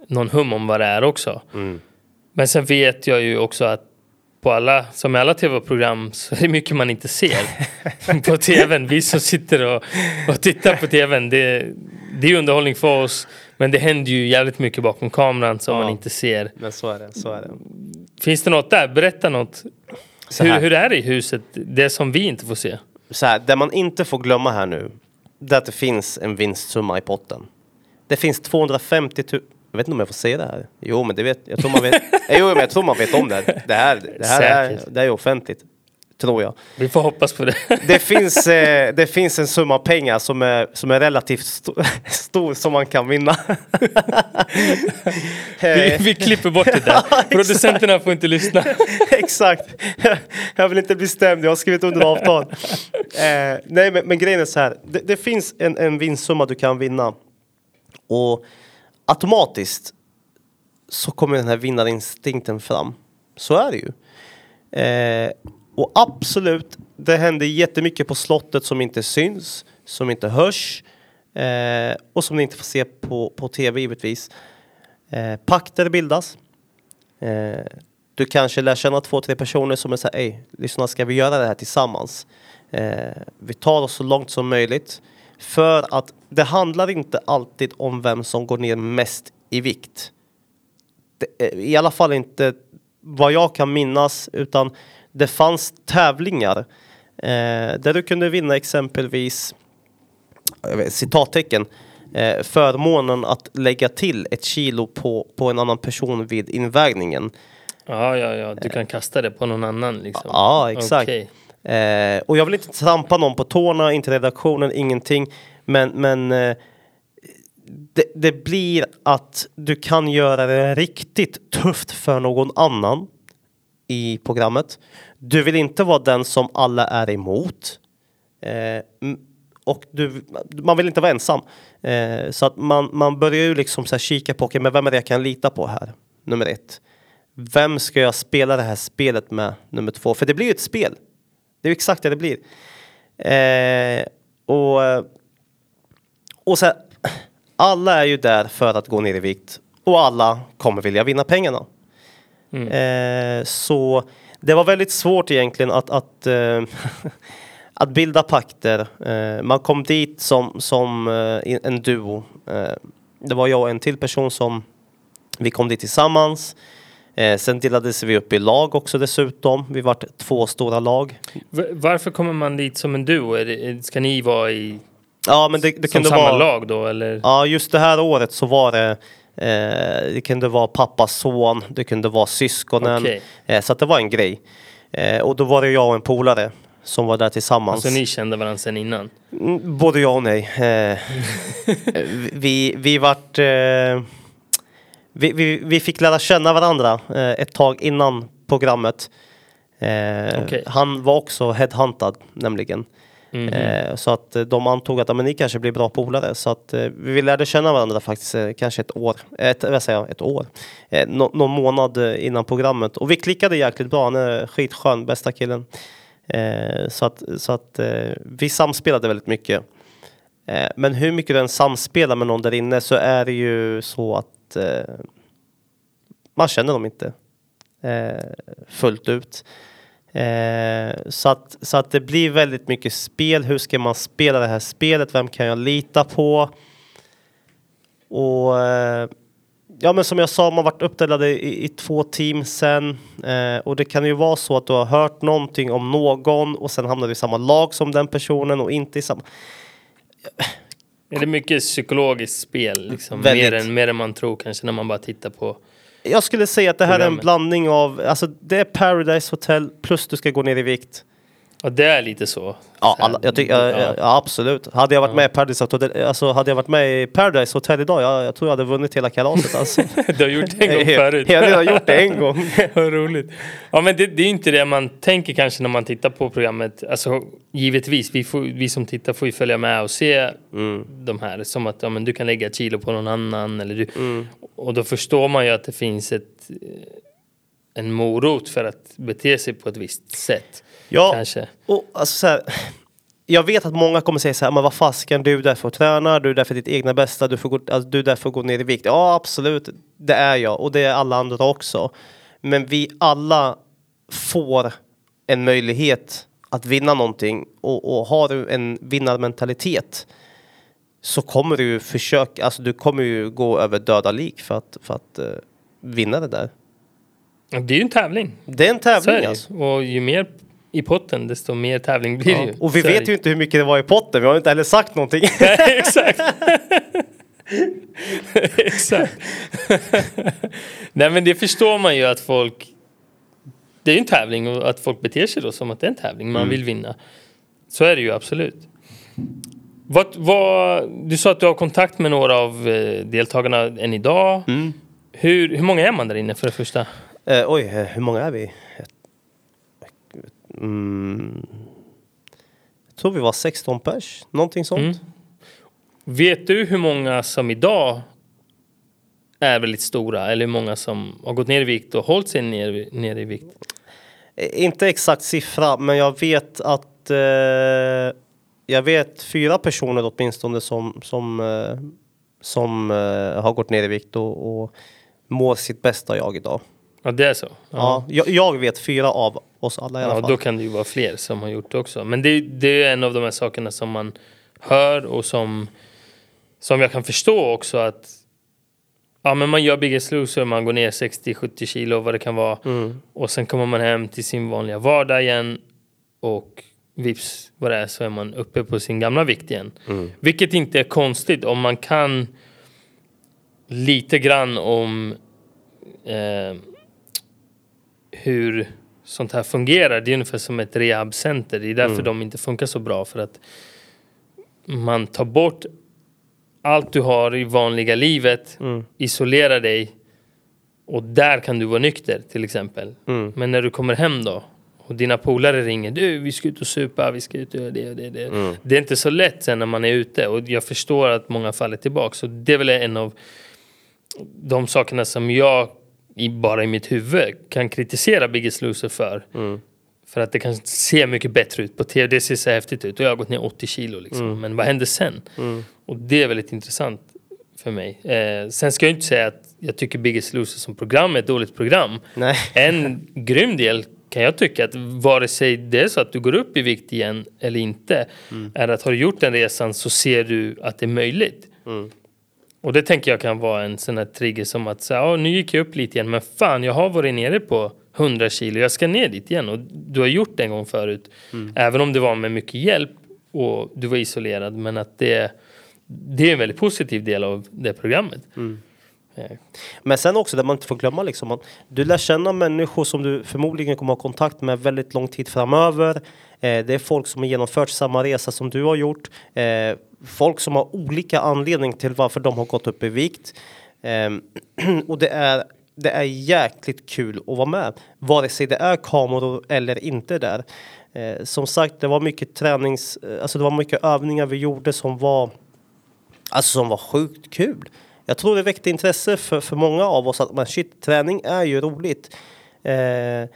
Speaker 1: någon hum om vad det är också.
Speaker 2: Mm.
Speaker 1: Men sen vet jag ju också att på alla, som i alla tv-program så är det mycket man inte ser på tvn. Vi som sitter och, och tittar på tvn, det, det är underhållning för oss. Men det händer ju jävligt mycket bakom kameran som
Speaker 2: Ja.
Speaker 1: man inte ser.
Speaker 2: Men så är det. Så är det.
Speaker 1: Finns det något där? Berätta något. Hur,
Speaker 2: här.
Speaker 1: hur är det i huset? Det som vi inte får se.
Speaker 2: så här, det man inte får glömma här nu, det är att det finns en vinstsumma i potten. Det finns 250 000, jag vet inte om jag får säga det här. Jo, men det vet, jag tror man vet, jo, men jag tror man vet om det. Det här, det här är,
Speaker 1: Säkert.
Speaker 2: det är offentligt, tror jag.
Speaker 1: Vi får hoppas på det.
Speaker 2: Det finns, eh, det finns en summa pengar som är, som är relativt sto stor som man kan vinna.
Speaker 1: Vi, vi klipper bort det där. Producenterna får inte lyssna.
Speaker 2: Exakt. Jag vill inte bli stämd, jag har skrivit under avtal. Eh, nej, men, men grejen är så här. Det, det finns en, en vinstsumma du kan vinna. Och automatiskt så kommer den här vinnarinstinkten fram. Så är det ju. Eh, och absolut, det händer jättemycket på slottet som inte syns, som inte hörs eh, och som ni inte får se på, på tv givetvis. Eh, pakter bildas. Eh, du kanske lär känna två, tre personer som är så här, ej, lyssna, ska vi göra det här tillsammans? Eh, vi tar oss så långt som möjligt. För att det handlar inte alltid om vem som går ner mest i vikt. Det, eh, I alla fall inte vad jag kan minnas, utan det fanns tävlingar eh, där du kunde vinna exempelvis vet, citattecken eh, förmånen att lägga till ett kilo på, på en annan person vid invägningen.
Speaker 1: Ja, ja, ja. Du kan kasta det på någon annan liksom.
Speaker 2: Ja, exakt.
Speaker 1: Okej.
Speaker 2: Eh, och jag vill inte trampa någon på tårna, inte redaktionen, ingenting. Men, men eh, det, det blir att du kan göra det riktigt tufft för någon annan i programmet. Du vill inte vara den som alla är emot. Eh, och du, man vill inte vara ensam. Eh, så att man, man börjar ju liksom så här kika på, okay, men vem är det jag kan lita på här? Nummer ett. Vem ska jag spela det här spelet med? Nummer två. För det blir ju ett spel. Det är ju exakt det det blir. Eh, och och så här, alla är ju där för att gå ner i vikt och alla kommer vilja vinna pengarna. Eh, så det var väldigt svårt egentligen att, att, eh, att bilda pakter. Eh, man kom dit som, som eh, en duo. Eh, det var jag och en till person som vi kom dit tillsammans. Sen delades vi upp i lag också dessutom. Vi var två stora lag.
Speaker 1: Varför kommer man dit som en duo? Ska ni vara i
Speaker 2: Ja, men det, det
Speaker 1: som
Speaker 2: kunde
Speaker 1: samma
Speaker 2: vara...
Speaker 1: lag då eller?
Speaker 2: Ja, just det här året så var det eh, det kunde vara pappas son, det kunde vara syskonen.
Speaker 1: Okej.
Speaker 2: Eh, så det var en grej. Eh, och då var det jag och en polare som var där tillsammans.
Speaker 1: Alltså ni kände varandra sedan innan?
Speaker 2: Mm, Både ja och nej. Eh, vi, vi vart... Eh, vi, vi, vi fick lära känna varandra eh, ett tag innan programmet.
Speaker 1: Okej.
Speaker 2: Han var också headhuntad nämligen.
Speaker 1: Mm
Speaker 2: Eh, så att eh, de antog att men ni kanske blir bra polare. Så att eh, vi lärde känna varandra faktiskt eh, kanske ett år. Eh, ett, vad säger jag, ett år. Eh, nå, någon månad eh, innan programmet. Och vi klickade jäkligt bra. Han är skitskön, bästa killen. Eh, så att, så att eh, vi samspelade väldigt mycket. Eh, men hur mycket du än samspelar med någon där inne så är det ju så att eh, man känner dem inte eh, fullt ut. Eh, så, att, så att det blir väldigt mycket spel. Hur ska man spela det här spelet? Vem kan jag lita på? Och eh, ja, men som jag sa, man varit uppdelade i, i två team sen. Eh, och det kan ju vara så att du har hört någonting om någon och sen hamnar du i samma lag som den personen och inte i samma.
Speaker 1: Är det mycket psykologiskt spel? Liksom?
Speaker 2: Väldigt.
Speaker 1: Mer, än, mer än man tror kanske när man bara tittar på...
Speaker 2: Jag skulle säga att det här är en blandning av, alltså det är Paradise Hotel plus du ska gå ner i vikt.
Speaker 1: Ja, det är lite så.
Speaker 2: Ja, alla, jag tycker, ja, ja, ja, absolut. Hade jag varit med i Paradise Hotel, alltså hade jag varit med i Paradise Hotel idag, jag, jag tror jag hade vunnit hela kalaset alltså.
Speaker 1: Du har gjort det en gång förut.
Speaker 2: jag har gjort det en gång.
Speaker 1: Vad roligt. Ja men det, det är inte det man tänker kanske när man tittar på programmet. Alltså givetvis, vi, får, vi som tittar får ju följa med och se
Speaker 2: Mm.
Speaker 1: de här. Som att ja, men du kan lägga ett kilo på någon annan. Eller du,
Speaker 2: Mm.
Speaker 1: Och då förstår man ju att det finns ett, eh, en morot för att bete sig på ett visst sätt.
Speaker 2: Ja,
Speaker 1: Kanske.
Speaker 2: och alltså så här, jag vet att många kommer säga så här, men vad fasken, du är där för att träna, du är där för ditt egna bästa, du, får gå, alltså, du är där för att gå ner i vikt. Ja, absolut, det är jag och det är alla andra också. Men vi alla får en möjlighet att vinna någonting och, och har du en vinnarmentalitet så kommer du försöka, alltså du kommer ju gå över döda lik för att, för att eh, vinna det där.
Speaker 1: Det är ju en tävling.
Speaker 2: Det är en
Speaker 1: är
Speaker 2: tävling
Speaker 1: det.
Speaker 2: alltså.
Speaker 1: Och ju mer i potten desto mer tävling blir det
Speaker 2: Ja.
Speaker 1: ju.
Speaker 2: Och vi
Speaker 1: Så
Speaker 2: vet ju inte hur mycket det var i potten, vi har inte heller sagt någonting.
Speaker 1: Nej, exakt. exakt. Nej men det förstår man ju att folk Det är ju en tävling och att folk beter sig då som att det är en tävling. Man vill vinna. Så är det ju absolut. Vad, vad, du sa att du har kontakt med några av eh, deltagarna än idag. Hur, hur många är man där inne för det första?
Speaker 2: Eh, oj, eh, hur många är vi? Mm, jag tror vi var 16 pers, någonting sånt.
Speaker 1: Mm. Vet du hur många som idag är väldigt stora eller hur många som har gått ner i vikt och hållit sig ner, ner i vikt?
Speaker 2: Inte exakt siffra, men jag vet att eh, jag vet fyra personer åtminstone som, som, eh, som eh, har gått ner i vikt och, och mår sitt bästa jag idag.
Speaker 1: Ja, det är så?
Speaker 2: Ja. jag, jag vet fyra av oss alla i alla
Speaker 1: Ja,
Speaker 2: fall.
Speaker 1: då kan det ju vara fler som har gjort det också. Men det, det är en av de här sakerna som man hör och som, som jag kan förstå också att ja, men man gör Biggest Loser, man går ner 60-70 kilo vad det kan vara.
Speaker 2: Mm.
Speaker 1: Och sen kommer man hem till sin vanliga vardag igen och vips vad det är så är man uppe på sin gamla vikt igen.
Speaker 2: Mm.
Speaker 1: Vilket inte är konstigt om man kan lite grann om eh, hur sånt här fungerar. Det är ungefär som ett rehabcenter. Det är därför de inte funkar så bra. För att man tar bort allt du har i vanliga livet,
Speaker 2: Mm.
Speaker 1: isolera dig och där kan du vara nykter till exempel.
Speaker 2: Mm.
Speaker 1: Men när du kommer hem då och dina polare ringer, du vi ska ut och supa, vi ska ut och göra det och det, det.
Speaker 2: Mm.
Speaker 1: Det är inte så lätt sen när man är ute och jag förstår att många faller tillbaka. Så det är väl en av de sakerna som jag i, bara i mitt huvud kan kritisera Biggest Loser för.
Speaker 2: Mm.
Speaker 1: För att det kan se mycket bättre ut på tv, det ser så häftigt ut och jag har gått ner 80 kilo liksom. Men vad händer sen?
Speaker 2: Mm.
Speaker 1: Och det är väldigt intressant för mig. Eh, sen ska jag inte säga att jag tycker Biggest Loser som program är ett dåligt program.
Speaker 2: Nej.
Speaker 1: En grym del kan jag tycka att vare sig det är så att du går upp i vikt igen eller inte är att har du gjort den resan så ser du att det är möjligt.
Speaker 2: Mm.
Speaker 1: Och det tänker jag kan vara en sån här trigger som att säga, "Ja, nu gick jag upp lite igen men fan jag har varit nere på 100 kilo, jag ska ner dit igen och du har gjort det en gång förut. Även om det var med mycket hjälp och du var isolerad men att det, det är en väldigt positiv del av det programmet. Eh,
Speaker 2: Men sen också det man inte får glömma liksom att du lär känna människor som du förmodligen kommer ha kontakt med väldigt lång tid framöver. Eh, det är folk som har genomfört samma resa som du har gjort. Eh, folk som har olika anledning till varför de har gått upp i vikt. Um, och det är det är jäkligt kul att vara med, vare sig det är kameror eller inte där. Eh, som sagt, det var mycket tränings, eh, alltså det var mycket övningar vi gjorde som var Alltså som var sjukt kul. Jag tror det väckte intresse för, för många av oss att man shit, träning är ju roligt. Eh,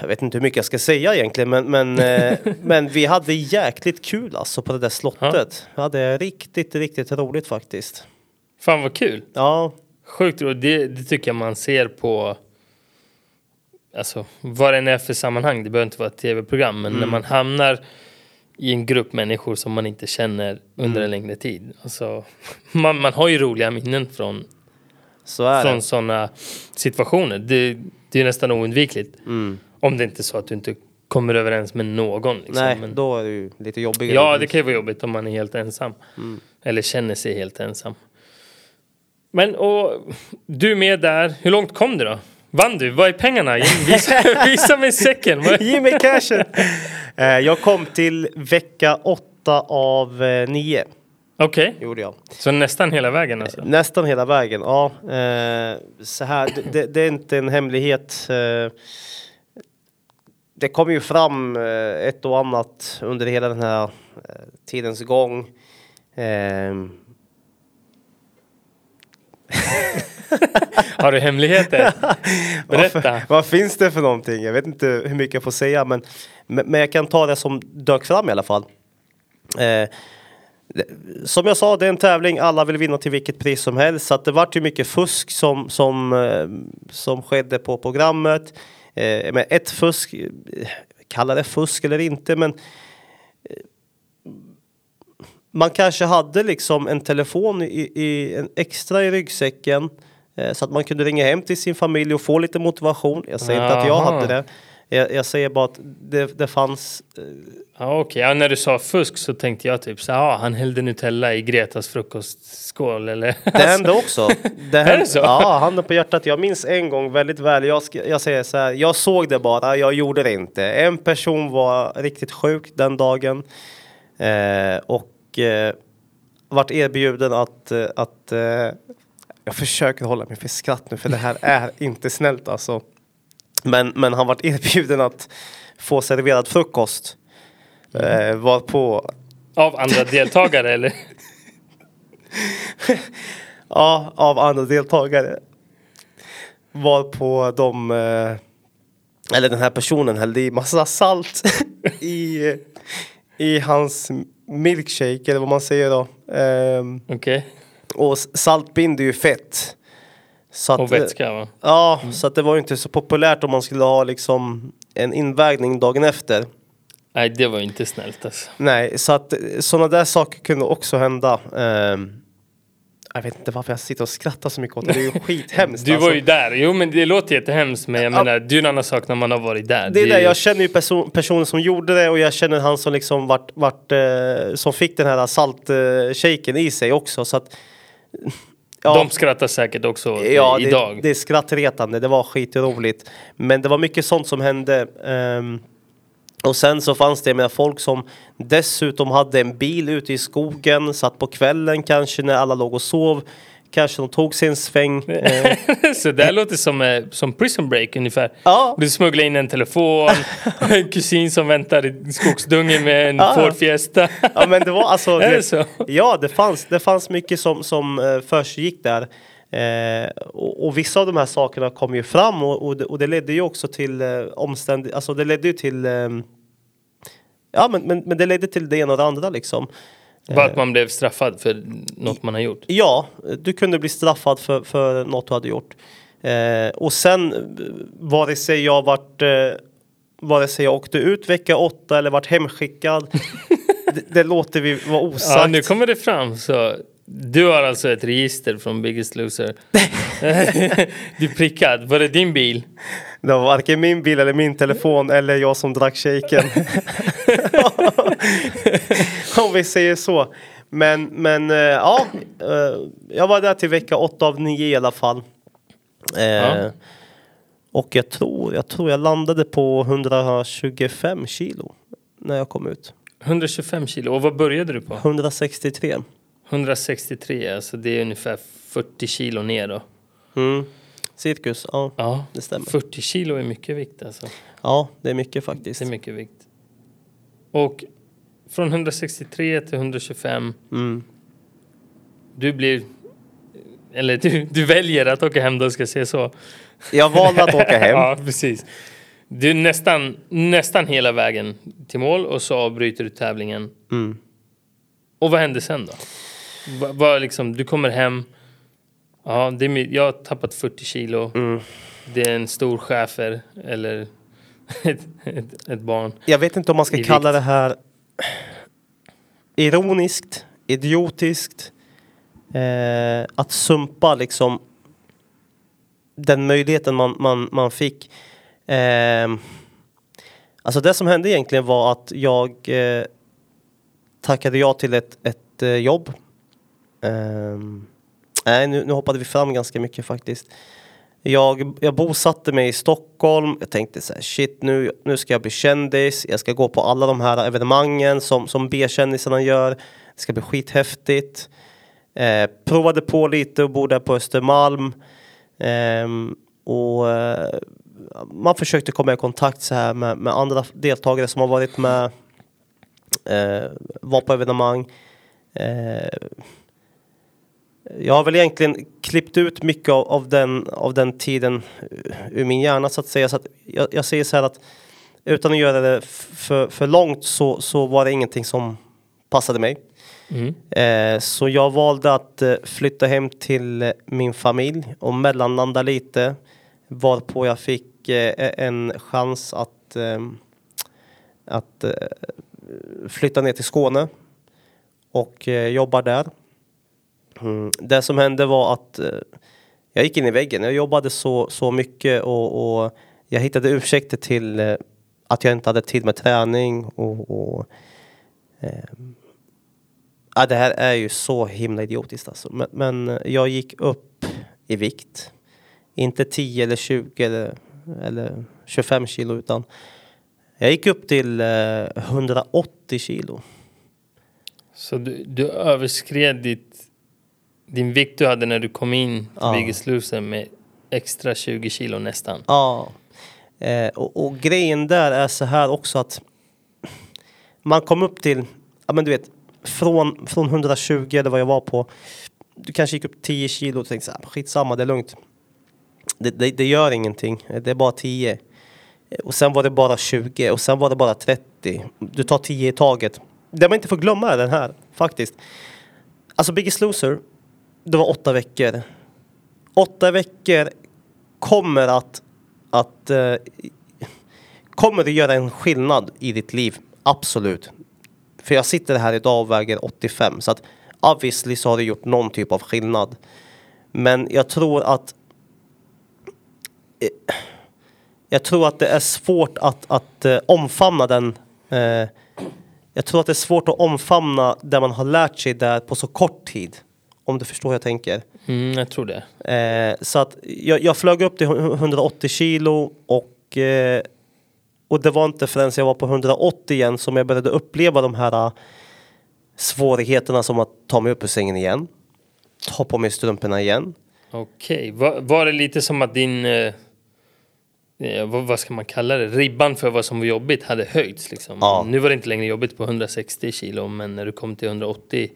Speaker 2: jag vet inte hur mycket jag ska säga egentligen men, men, eh, men vi hade jäkligt kul alltså på det där slottet. Vi hade riktigt, riktigt roligt faktiskt.
Speaker 1: Fan vad kul!
Speaker 2: Ja,
Speaker 1: Sjukt roligt. Det, det tycker jag man ser på Alltså vad det än är för sammanhang. Det behöver inte vara ett tv-program. Men när man hamnar i en grupp människor som man inte känner under en längre tid. Alltså, man, man har ju roliga minnen från,
Speaker 2: så är
Speaker 1: från sådana situationer. Det, det är nästan oundvikligt.
Speaker 2: Mm.
Speaker 1: Om det inte är så att du inte kommer överens med någon. Liksom.
Speaker 2: Nej,
Speaker 1: Men,
Speaker 2: då är det ju lite jobbigare.
Speaker 1: ja, det kan ju vara jobbigt om man är helt ensam.
Speaker 2: Mm.
Speaker 1: Eller känner sig helt ensam. Men och du är med där. Hur långt kom du då? Vann du? Vad är pengarna? Visa, visa mig säcken.
Speaker 2: Ge mig cashen! eh, jag kom till vecka åtta av eh, nio.
Speaker 1: Okej,
Speaker 2: Gjorde jag.
Speaker 1: så nästan hela vägen alltså?
Speaker 2: Nästan hela vägen, ja. Eh, så här, det- det, är inte en hemlighet. Eh, det kom ju fram eh, ett och annat under hela den här eh, tidens gång. Eh,
Speaker 1: Har du hemligheter? Berätta.
Speaker 2: Vad, vad finns det för någonting? Jag vet inte hur mycket jag får säga, men, men, men jag kan ta det som dök fram i alla fall. Eh, som jag sa, det är en tävling, alla vill vinna till vilket pris som helst. Så att det vart ju mycket fusk som, som, eh, som skedde på programmet. Eh, men ett fusk, kalla det fusk eller inte, men eh, man kanske hade liksom en telefon i, i en extra i ryggsäcken eh, så att man kunde ringa hem till sin familj och få lite motivation. Jag säger inte att jag hade det. Jag, jag säger bara att det, det fanns eh,
Speaker 1: Ja, okej. Ja, när du sa fusk så tänkte jag typ så här, ja, han hällde Nutella i Gretas frukostskål eller?
Speaker 2: Det hände också. Det hände,
Speaker 1: det så?
Speaker 2: Ja, handen på hjärtat. Jag minns en gång väldigt väl. Jag, jag säger så här, jag såg det bara, jag gjorde det inte. En person var riktigt sjuk den dagen eh, och eh, vart erbjuden att, eh, att eh, jag försöker hålla mig för skratt nu för det här är inte snällt alltså. Men, men han vart erbjuden att få serverad frukost. Eh, var på
Speaker 1: Av andra deltagare eller?
Speaker 2: Ja, av andra deltagare. Var på de, eh, eller den här personen hällde i massa salt i, i hans milkshake eller vad man säger då. Ehm,
Speaker 1: Okej.
Speaker 2: och s- salt binder ju fett. Så att,
Speaker 1: Och vätska va?
Speaker 2: Ja, så att det var ju inte så populärt om man skulle ha liksom en invägning dagen efter.
Speaker 1: Nej, det var ju inte snällt alltså.
Speaker 2: Nej, så att sådana där saker kunde också hända. Ehm, jag vet inte varför jag sitter och skrattar så mycket åt det. Det är ju skithemskt.
Speaker 1: Du
Speaker 2: alltså.
Speaker 1: var ju där. Jo, men det låter jättehemskt. Men jag
Speaker 2: Ja.
Speaker 1: menar, det är ju en annan sak när man har varit där.
Speaker 2: Det är det,
Speaker 1: ju-
Speaker 2: jag känner ju person, personen som gjorde det och jag känner han som liksom vart, vart eh, som fick den här saltshaken i sig också. Så att, ja,
Speaker 1: De skrattar säkert också
Speaker 2: ja, det,
Speaker 1: idag.
Speaker 2: det är skrattretande, det var skitroligt. Men det var mycket sånt som hände. ehm, Och sen så fanns det med folk som dessutom hade en bil ute i skogen, satt på kvällen kanske när alla låg och sov. Kanske de tog sig en sväng. Eh,
Speaker 1: Så det här låter som, eh, som Prison Break ungefär.
Speaker 2: Ja.
Speaker 1: Du smugglar in en telefon, en kusin som väntar i skogsdungen med en
Speaker 2: Ja.
Speaker 1: Ford Fiesta.
Speaker 2: ja men det var alltså...
Speaker 1: Det så?
Speaker 2: Ja, det fanns, det fanns mycket som, som eh, försiggick där. Eh, och, och vissa av de här sakerna kom ju fram och, och, det, och det ledde ju också till eh, omständigheter, alltså det ledde ju till ehm, Ja men, men, men det ledde till det ena och det andra liksom.
Speaker 1: Bara att man blev straffad för något man har gjort.
Speaker 2: Ja, du kunde bli straffad för, för något du hade gjort. Eh, och sen eh, vare sig jag vart eh, vare sig jag åkte ut vecka åtta eller vart hemskickad. det, det låter vi vara osagt.
Speaker 1: Ja, nu kommer det fram. Så du har alltså ett register från Biggest Loser. du är prickad. Var det din bil?
Speaker 2: Det var varken min bil eller min telefon eller jag som drack shaken. Om vi säger så. Men, men eh, ja, eh, jag var där till vecka 8 av 9 i alla fall. Eh,
Speaker 1: Ja.
Speaker 2: Och jag tror, jag tror jag landade på 125 kilo när jag kom ut.
Speaker 1: 125 kilo. Och vad började du på?
Speaker 2: 163.
Speaker 1: 163, alltså det är ungefär 40 kilo ner då.
Speaker 2: Mm. Cirkus, ja.
Speaker 1: Ja,
Speaker 2: Det stämmer.
Speaker 1: 40 kilo är mycket vikt alltså.
Speaker 2: Ja, det är mycket faktiskt.
Speaker 1: Det är mycket vikt. Och från 163 till 125,
Speaker 2: Mm.
Speaker 1: du blir... Eller du, du väljer att åka hem då ska jag säga så.
Speaker 2: Jag valde att åka hem.
Speaker 1: ja, precis. Du är nästan, nästan hela vägen till mål och så avbryter du tävlingen.
Speaker 2: Mm.
Speaker 1: Och vad händer sen då? Va, va, liksom, du kommer hem. Ja, det är, jag har tappat 40 kilo.
Speaker 2: Mm.
Speaker 1: Det är en stor schäfer eller ett, ett, ett barn.
Speaker 2: Jag vet inte om man ska
Speaker 1: I
Speaker 2: kalla
Speaker 1: vikt.
Speaker 2: det här ironiskt, idiotiskt. Eh, att sumpa liksom den möjligheten man, man, man fick. Eh, alltså det som hände egentligen var att jag eh, tackade ja till ett, ett eh, jobb. Eh, nej, nu, nu hoppade vi fram ganska mycket faktiskt. Jag, jag bosatte mig i Stockholm. Jag tänkte så här, shit nu, nu ska jag bli kändis. Jag ska gå på alla de här evenemangen som, som B-kändisarna gör. Det ska bli skithäftigt. Eh, provade på lite och bor där på Östermalm. Eh, och eh, man försökte komma i kontakt så här med, med andra deltagare som har varit med. Eh, var på evenemang. Ehm, Eh, jag har väl egentligen klippt ut mycket av, av, den, av den tiden ur min hjärna så att säga. Så att jag, jag säger så här att utan att göra det för, för långt så, så var det ingenting som passade mig.
Speaker 1: Mm.
Speaker 2: Eh, så jag valde att eh, flytta hem till eh, min familj och mellanlanda lite. Varpå jag fick eh, en chans att, eh, att eh, flytta ner till Skåne och eh, jobba där. Mm. Det som hände var att eh, jag gick in i väggen. Jag jobbade så, så mycket och, och jag hittade ursäkter till eh, att jag inte hade tid med träning och, och eh, Ja, det här är ju så himla idiotiskt alltså. Men, men jag gick upp i vikt. Inte 10 eller 20 eller, eller 25 kilo utan jag gick upp till eh, 180 kilo.
Speaker 1: Så du, du överskred ditt, din vikt du hade när du kom in till
Speaker 2: Ja.
Speaker 1: Biggest Loser med extra 20 kilo nästan.
Speaker 2: Ja. Eh, och, och grejen där är så här också att man kom upp till, ja men du vet, från, från 120 eller vad jag var på. Du kanske gick upp 10 kilo och tänkte så här, skitsamma, det är lugnt. Det, det, det gör ingenting, det är bara 10. Eh, Och sen var det bara 20 och sen var det bara 30. Du tar 10 i taget. Det man inte får glömma är den här, faktiskt. Alltså Biggest Loser, det var åtta veckor. Åtta veckor kommer att, att eh, kommer att göra en skillnad i ditt liv. Absolut. För jag sitter här idag och väger 85 så att obviously så har det gjort någon typ av skillnad. Men jag tror att eh, jag tror att det är svårt att, att eh, omfamna den eh, jag tror att det är svårt att omfamna det man har lärt sig där på så kort tid. Om du förstår hur jag tänker.
Speaker 1: Mm, jag tror det.
Speaker 2: Eh, så att jag, jag flög upp till 180 kilo och, eh, Och det var inte förrän jag var på 180 igen som jag började uppleva de här äh, svårigheterna som att ta mig upp ur sängen igen. Ta på mig strumporna igen.
Speaker 1: Okej, var, var det lite som att din, eh, eh, vad, vad ska man kalla det, ribban för vad som var jobbigt hade höjts liksom?
Speaker 2: Ja.
Speaker 1: Nu var det inte längre jobbigt på 160 kilo, men när du kom till 180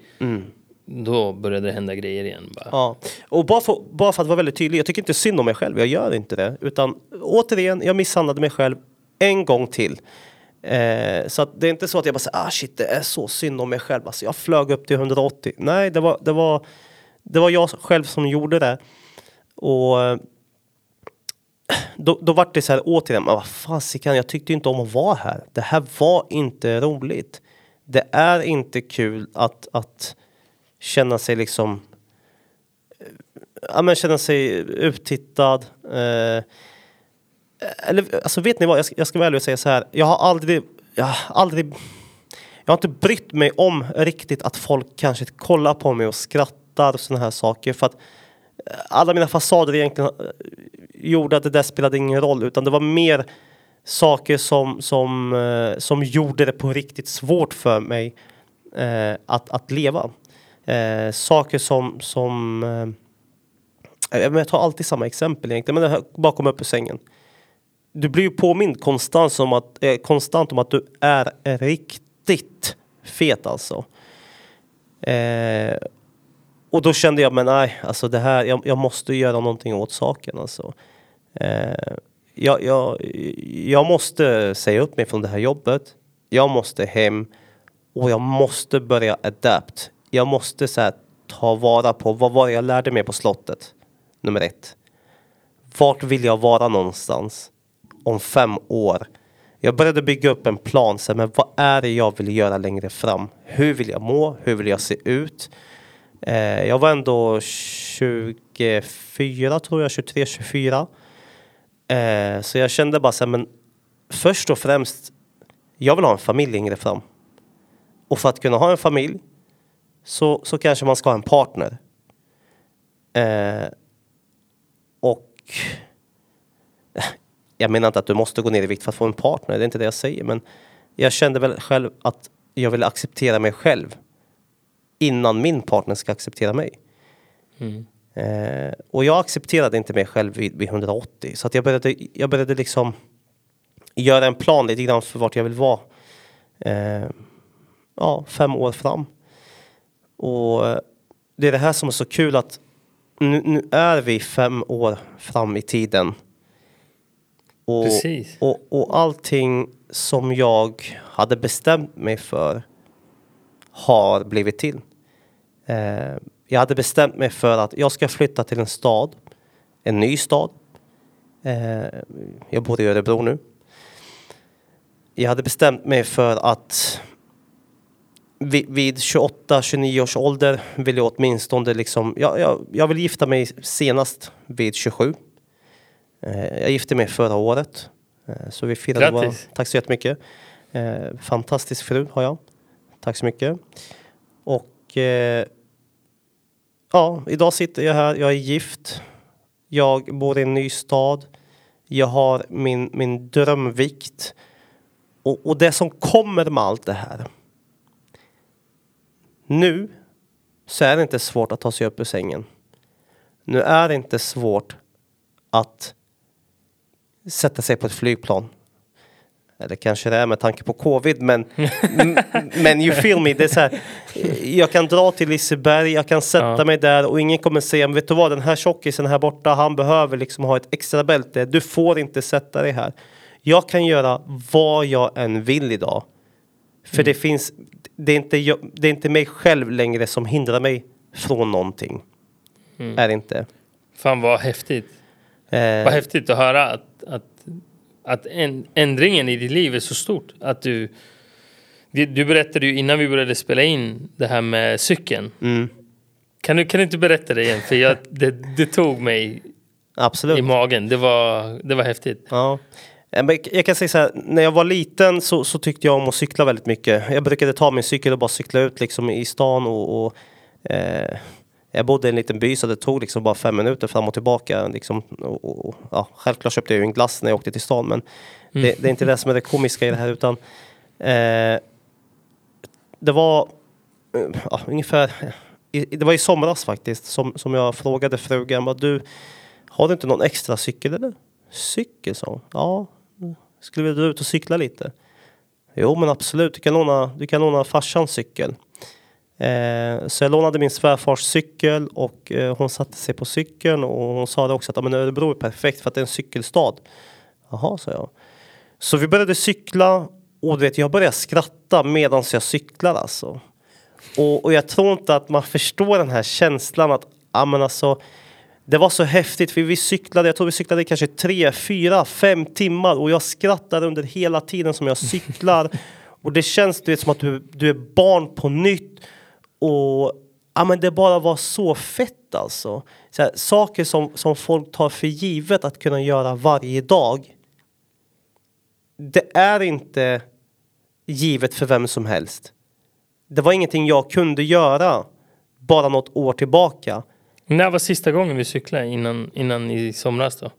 Speaker 1: då började det hända grejer igen. Bara.
Speaker 2: Ja. Och bara för, bara för att vara väldigt tydlig, jag tycker inte synd om mig själv, jag gör inte det. Utan återigen, jag misshandlade mig själv en gång till. Eh, så att det är inte så att jag bara säger ah shit det är så synd om mig själv. Alltså, jag flög upp till 180. Nej, det var, det var, det var jag själv som gjorde det. Och då, då var det så här återigen, men vad fasiken, jag tyckte inte om att vara här. Det här var inte roligt. Det är inte kul att, att känna sig liksom ja, men känna sig uttittad. Eh, eller alltså vet ni vad, jag ska, jag ska vara ärlig och säga så här. Jag har aldrig, jag har aldrig, jag har inte brytt mig om riktigt att folk kanske kollar på mig och skrattar och sådana här saker. För att eh, alla mina fasader egentligen eh, gjorde att det där spelade ingen roll utan det var mer saker som, som, eh, som gjorde det på riktigt svårt för mig eh, att, att leva. Eh, saker som, som eh, jag tar alltid samma exempel egentligen, men det här, bara komma upp ur sängen. Du blir ju påmind konstant om att, eh, konstant om att du är riktigt fet alltså. Eh, och då kände jag, men nej, alltså det här, jag, jag måste göra någonting åt saken alltså. Eh, jag, jag, jag måste säga upp mig från det här jobbet. Jag måste hem och jag måste börja adapt. Jag måste så här, ta vara på vad var det jag lärde mig på slottet. Nummer ett. Vart vill jag vara någonstans om fem år? Jag började bygga upp en plan. Så här, men vad är det jag vill göra längre fram? Hur vill jag må? Hur vill jag se ut? Eh, jag var ändå 24 tror jag, 23, 24. Eh, så jag kände bara så här, men först och främst, jag vill ha en familj längre fram. Och för att kunna ha en familj så, så kanske man ska ha en partner. Eh, och jag menar inte att du måste gå ner i vikt för att få en partner, det är inte det jag säger. Men jag kände väl själv att jag ville acceptera mig själv innan min partner ska acceptera mig. Eh, och jag accepterade inte mig själv vid, vid 180 så att jag började, jag började liksom göra en plan lite grann för vart jag vill vara. Eh, ja, fem år fram. Och eh, det är det här som är så kul att nu, nu är vi fem år fram i tiden. Och,
Speaker 1: Precis.
Speaker 2: och, och allting som jag hade bestämt mig för har blivit till. Eh, jag hade bestämt mig för att jag ska flytta till en stad, en ny stad. Eh, jag bor i Örebro nu. Jag hade bestämt mig för att vid, vid 28-29 års ålder vill jag åtminstone liksom, jag, jag, jag vill gifta mig senast vid 27. Eh, jag gifte mig förra året. Eh, så vi firade vår,
Speaker 1: Grattis.
Speaker 2: Tack så jättemycket. Eh, fantastisk fru har jag. Tack så mycket. Och eh, ja, idag sitter jag här. Jag är gift. Jag bor i en ny stad. Jag har min, min drömvikt. Och, och det som kommer med allt det här. Nu så är det inte svårt att ta sig upp ur sängen. Nu är det inte svårt att sätta sig på ett flygplan. Eller kanske det är med tanke på covid, men, men you feel me. Det är så här, jag kan dra till Liseberg, jag kan sätta
Speaker 1: Ja.
Speaker 2: mig där och ingen kommer säga, men vet du vad, den här tjockisen här borta, han behöver liksom ha ett extra bälte. Du får inte sätta dig här. Jag kan göra vad jag än vill idag. För det finns, det är, inte jag, det är inte mig själv längre som hindrar mig från någonting. Är det inte.
Speaker 1: Fan vad häftigt.
Speaker 2: Eh,
Speaker 1: Vad häftigt att höra att, att, att en, ändringen i ditt liv är så stort. Att du, du, du berättade ju innan vi började spela in det här med cykeln.
Speaker 2: mm,
Speaker 1: Kan du, kan du inte berätta det igen? För jag, det, det tog mig
Speaker 2: absolut.
Speaker 1: i magen. Det var, det var häftigt.
Speaker 2: Ja. Eh, Jag kan säga så här, när jag var liten så, så tyckte jag om att cykla väldigt mycket. Jag brukade ta min cykel och bara cykla ut liksom i stan och, och eh, jag bodde i en liten by så det tog liksom bara fem minuter fram och tillbaka. Liksom, och, och, ja, självklart köpte jag ju en glass när jag åkte till stan men Det, det är inte det som är det komiska i det här utan eh, det var eh, ja, ungefär, i, det var i somras faktiskt som, som jag frågade frugan, du har du inte någon extra cykel eller? Cykel sa hon. Ja, skulle vilja dra ut och cykla lite? Jo men absolut, du kan låna, du kan låna farsans cykel. Eh, så jag lånade min svärfars cykel och eh, hon satte sig på cykeln och hon sa det också att men Örebro är perfekt för att det är en cykelstad. Jaha, sa jag. Så vi började cykla och du vet, jag började skratta medan jag cyklar alltså. Och, och jag tror inte att man förstår den här känslan att, ah, men alltså det var så häftigt för vi cyklade, jag tror vi cyklade kanske tre, fyra, fem timmar och jag skrattar under hela tiden som jag cyklar. och det känns du vet, som att du, du är barn på nytt. Och ja, men det bara var så fett alltså. Så här, saker som, som folk tar för givet att kunna göra varje dag. Det är inte givet för vem som helst. Det var ingenting jag kunde göra bara något år tillbaka.
Speaker 1: När var sista gången vi cyklade innan, innan i somras då?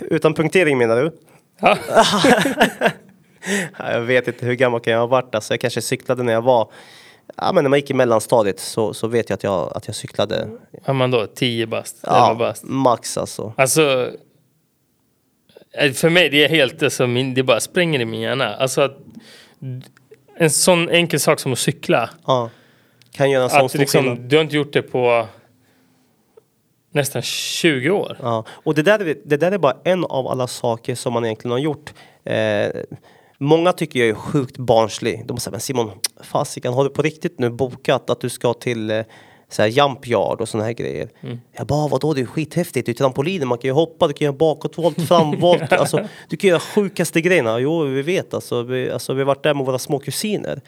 Speaker 2: Utan punktering menar du?
Speaker 1: Ja.
Speaker 2: jag vet inte hur gammal kan jag ha varit. Alltså jag kanske cyklade när jag var Ja men när man gick i mellanstadiet så, så vet jag att jag, att jag cyklade.
Speaker 1: Var man då 10 bast?
Speaker 2: Ja,
Speaker 1: bast?
Speaker 2: max alltså.
Speaker 1: Alltså. eh, För mig det är helt alltså, min, det bara spränger i min hjärna. Alltså att en sån enkel sak som att cykla.
Speaker 2: Ja. Kan göra en sån
Speaker 1: Att
Speaker 2: stor skillnad.
Speaker 1: liksom, du har inte gjort det på nästan 20 år.
Speaker 2: Ja. Och det där, är- det där är bara en av alla saker som man egentligen har gjort. Eh, många tycker jag är sjukt barnslig. De säger men Simon, fasiken har du på riktigt nu bokat att du ska till eh, så här jump yard och såna här grejer? Jag bara vadå det är skithäftigt, det är trampoliner, man kan ju hoppa, du kan göra bakåtvolt, framvolt, alltså du kan göra sjukaste grejerna. Jo vi vet alltså, vi, alltså, vi har varit där med våra små kusiner.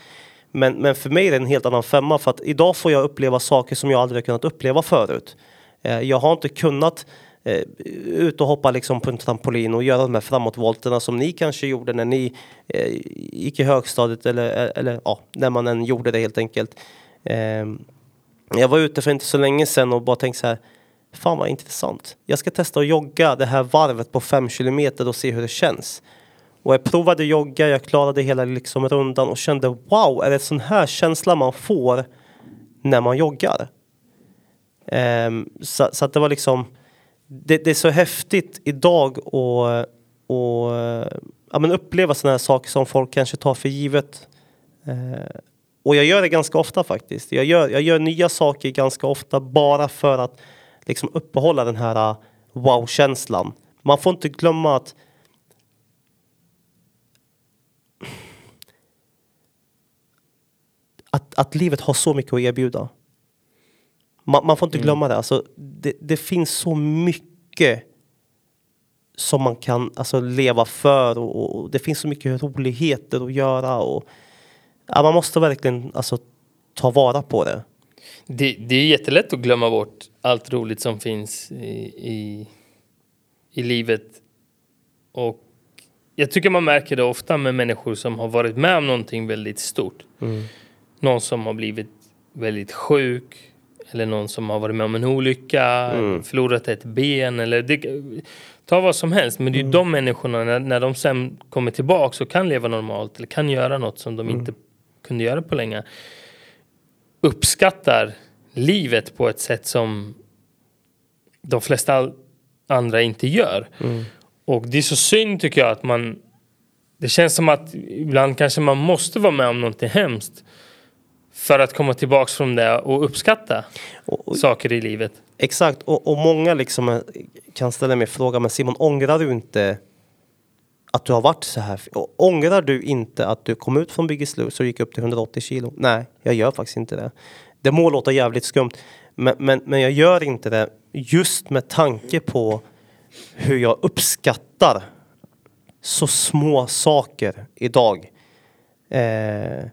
Speaker 2: Men, men för mig är det en helt annan femma för att idag får jag uppleva saker som jag aldrig har kunnat uppleva förut. Eh, Jag har inte kunnat eh, ut och hoppa liksom på en trampolin och göra de här framåtvolterna som ni kanske gjorde när ni eh, gick i högstadiet eller, eller ja, när man än gjorde det helt enkelt. Eh, jag var ute för inte så länge sedan och bara tänkte så här Fan vad intressant. Jag ska testa att jogga det här varvet på fem kilometer och se hur det känns. Och jag provade jogga, jag klarade hela liksom rundan och kände wow, är det sån här känsla man får när man joggar? Um, så, så att det var liksom det, det är så häftigt idag att och, ja, men uppleva såna här saker som folk kanske tar för givet. Uh, och jag gör det ganska ofta faktiskt. Jag gör, jag gör nya saker ganska ofta bara för att liksom uppehålla den här uh, wow-känslan. Man får inte glömma att att, att livet har så mycket att erbjuda. Man, man får inte glömma det. Alltså, det. Det finns så mycket som man kan alltså, leva för och, och det finns så mycket roligheter att göra. Och, ja, man måste verkligen alltså, ta vara på det.
Speaker 1: Det, det är jättelätt att glömma bort allt roligt som finns i, i, i livet. Och jag tycker man märker det ofta med människor som har varit med om någonting väldigt stort. Någon som har blivit väldigt sjuk. Eller någon som har varit med om en olycka, förlorat ett ben eller det, ta vad som helst. Men det är ju de människorna när, när de sen kommer tillbaka och kan leva normalt eller kan göra något som de inte kunde göra på länge uppskattar livet på ett sätt som de flesta andra inte gör. Och det är så synd tycker jag att man det känns som att ibland kanske man måste vara med om någonting hemskt för att komma tillbaks från det och uppskatta
Speaker 2: Och, och,
Speaker 1: saker i livet.
Speaker 2: exakt, och, och många liksom eh, kan ställa mig frågan, men Simon, ångrar du inte att du har varit så här? Och Ångrar du inte att du kom ut från Biggest Loser och gick upp till 180 kilo? Nej, jag gör faktiskt inte det. Det må låta jävligt skumt, men, men, men jag gör inte det just med tanke på hur jag uppskattar så små saker idag. Eh,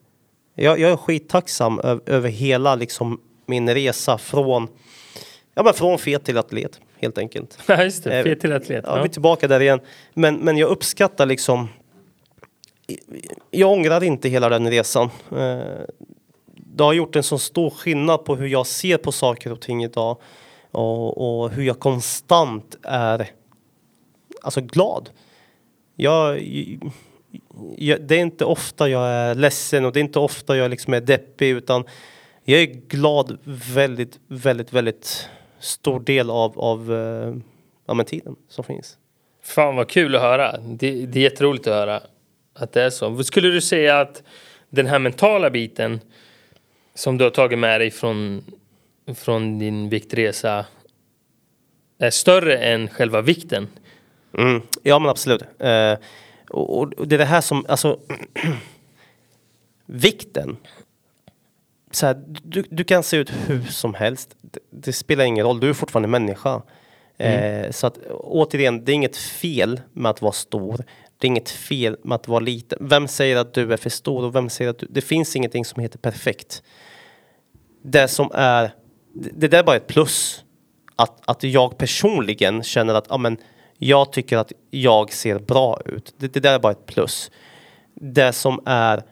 Speaker 2: jag, jag är skittacksam ö- över hela liksom, min resa från, ja, men från fet till atlet helt enkelt.
Speaker 1: Ja, just det.
Speaker 2: Eh,
Speaker 1: Fet till atlet.
Speaker 2: Ja, vi
Speaker 1: Ja.
Speaker 2: är tillbaka där igen. Men, men jag uppskattar liksom... Jag ångrar inte hela den resan. Eh, Det har gjort en så stor skillnad på hur jag ser på saker och ting idag. Och, och hur jag konstant är alltså glad. Jag, jag, det är inte ofta jag är ledsen och det är inte ofta jag liksom är deppig utan jag är glad väldigt, väldigt, väldigt stor del av, av uh, ja, tiden som finns.
Speaker 1: Fan vad kul att höra. Det, det är jätteroligt att höra att det är så. Skulle du säga att den här mentala biten som du har tagit med dig från, från din viktresa är större än själva vikten?
Speaker 2: Mm, ja men absolut. Uh, och, och, det är det här som, alltså vikten. Så här, du, du kan se ut hur som helst. Det, det, spelar ingen roll, du är fortfarande människa. Mm. Eh, så att återigen, det är inget fel med att vara stor. Det är inget fel med att vara liten. Vem säger att du är för stor och vem säger att du... Det finns ingenting som heter perfekt. Det som är... Det, det där är bara ett plus. Att, att jag personligen känner att, ja men jag tycker att jag ser bra ut. Det, det där är bara ett plus. Det som är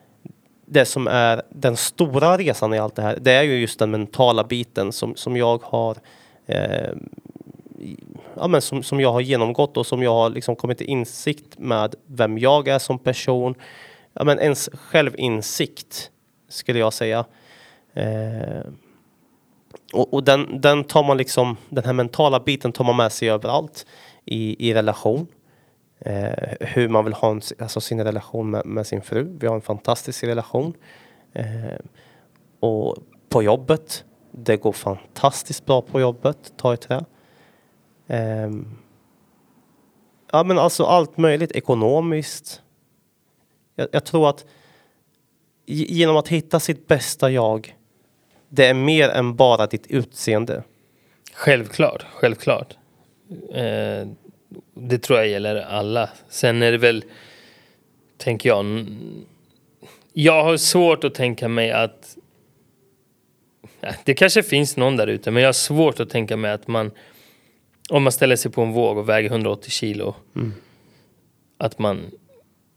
Speaker 2: det som är den stora resan i allt det här, det är ju just den mentala biten som, som jag har eh, ja, men som, som jag har genomgått och som jag har liksom kommit till insikt med vem jag är som person. Ja, men ens självinsikt skulle jag säga. Eh, och, och den, den tar man liksom, den här mentala biten tar man med sig överallt i, i relation. Eh, hur man vill ha en, alltså sin relation med, med, sin fru. Vi har en fantastisk relation. Eh, och på jobbet. Det går fantastiskt bra på jobbet, ta i trä. Eh, ja men alltså allt möjligt ekonomiskt. Jag, jag tror att genom att hitta sitt bästa jag. Det är mer än bara ditt utseende.
Speaker 1: Självklart, självklart. Eh, det tror jag gäller alla. Sen är det väl, tänker jag, jag har svårt att tänka mig att det kanske finns någon där ute, men jag har svårt att tänka mig att man om man ställer sig på en våg och väger 180 kilo mm. att man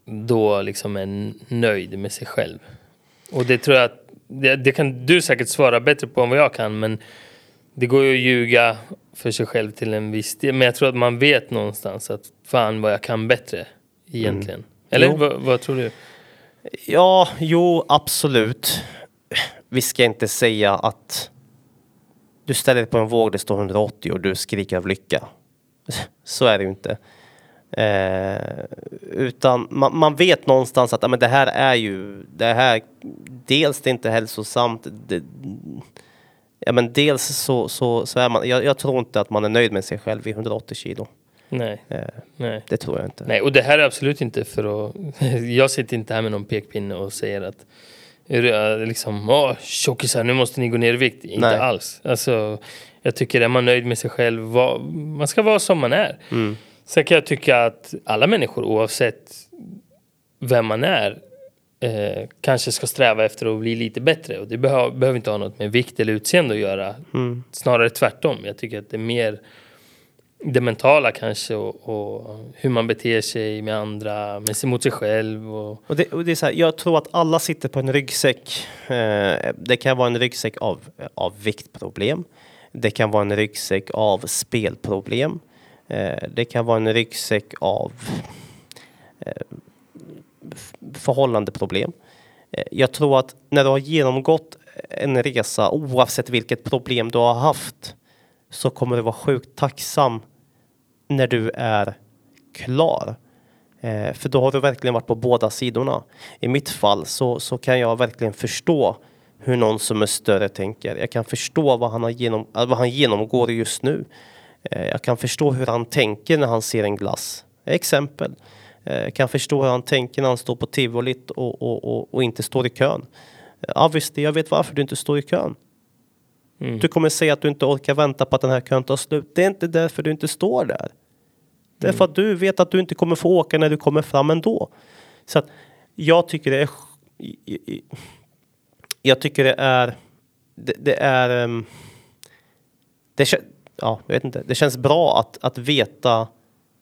Speaker 1: då liksom är nöjd med sig själv. Och det tror jag att det, det, kan du säkert svara bättre på än vad jag kan, men det går ju att ljuga för sig själv till en viss del. Men jag tror att man vet någonstans att fan vad jag kan bättre egentligen. Mm. Eller vad, vad, tror du?
Speaker 2: Ja, jo, absolut. Vi ska inte säga att du ställer dig på en våg, det står 180 och du skriker av lycka. Så är det ju inte. Eh, utan man, man, vet någonstans att men det här är ju, det här, dels det är inte hälsosamt. Det, Ja men dels så, så, så är man, jag, jag, tror inte att man är nöjd med sig själv i 180 kilo.
Speaker 1: Nej. Eh,
Speaker 2: Nej. Det tror jag inte.
Speaker 1: Nej, och det här är absolut inte för att... jag sitter inte här med någon pekpinne och säger att liksom, åh tjockisar nu måste ni gå ner i vikt. Inte Nej. alls. Alltså, jag tycker är man nöjd med sig själv, var, man ska vara som man är. Mm. Sen kan jag tycka att alla människor oavsett vem man är eh, kanske ska sträva efter att bli lite bättre. Och det behöver, behöver inte ha något med vikt eller utseende att göra. Mm. Snarare tvärtom. Jag tycker att det är mer det mentala kanske och, och, hur man beter sig med andra, med sig mot sig själv. Och...
Speaker 2: och, det, och det är så här, jag tror att alla sitter på en ryggsäck. Eh, det kan vara en ryggsäck av, av viktproblem. Det kan vara en ryggsäck av spelproblem. Eh, det kan vara en ryggsäck av eh, förhållandeproblem. Eh, jag tror att när du har genomgått en resa, oavsett vilket problem du har haft, så kommer du vara sjukt tacksam när du är klar. Eh, för då har du verkligen varit på båda sidorna. I mitt fall så, så kan jag verkligen förstå hur någon som är större tänker. Jag kan förstå vad han, har genom, eh, vad han genomgår just nu. Eh, jag kan förstå hur han tänker när han ser en glass. Exempel. Eh, kan förstå hur han tänker när han står på tivolit och, och, och, och inte står i kön. Ja visst, jag vet varför du inte står i kön. Mm. Du kommer säga att du inte orkar vänta på att den här kön tar slut. Det är inte därför du inte står där. Det är mm. för att du vet att du inte kommer få åka när du kommer fram ändå. Så att jag tycker det är... Jag tycker det är... Det, det är... Ehm, det, ja, jag vet inte. Det känns bra att, att veta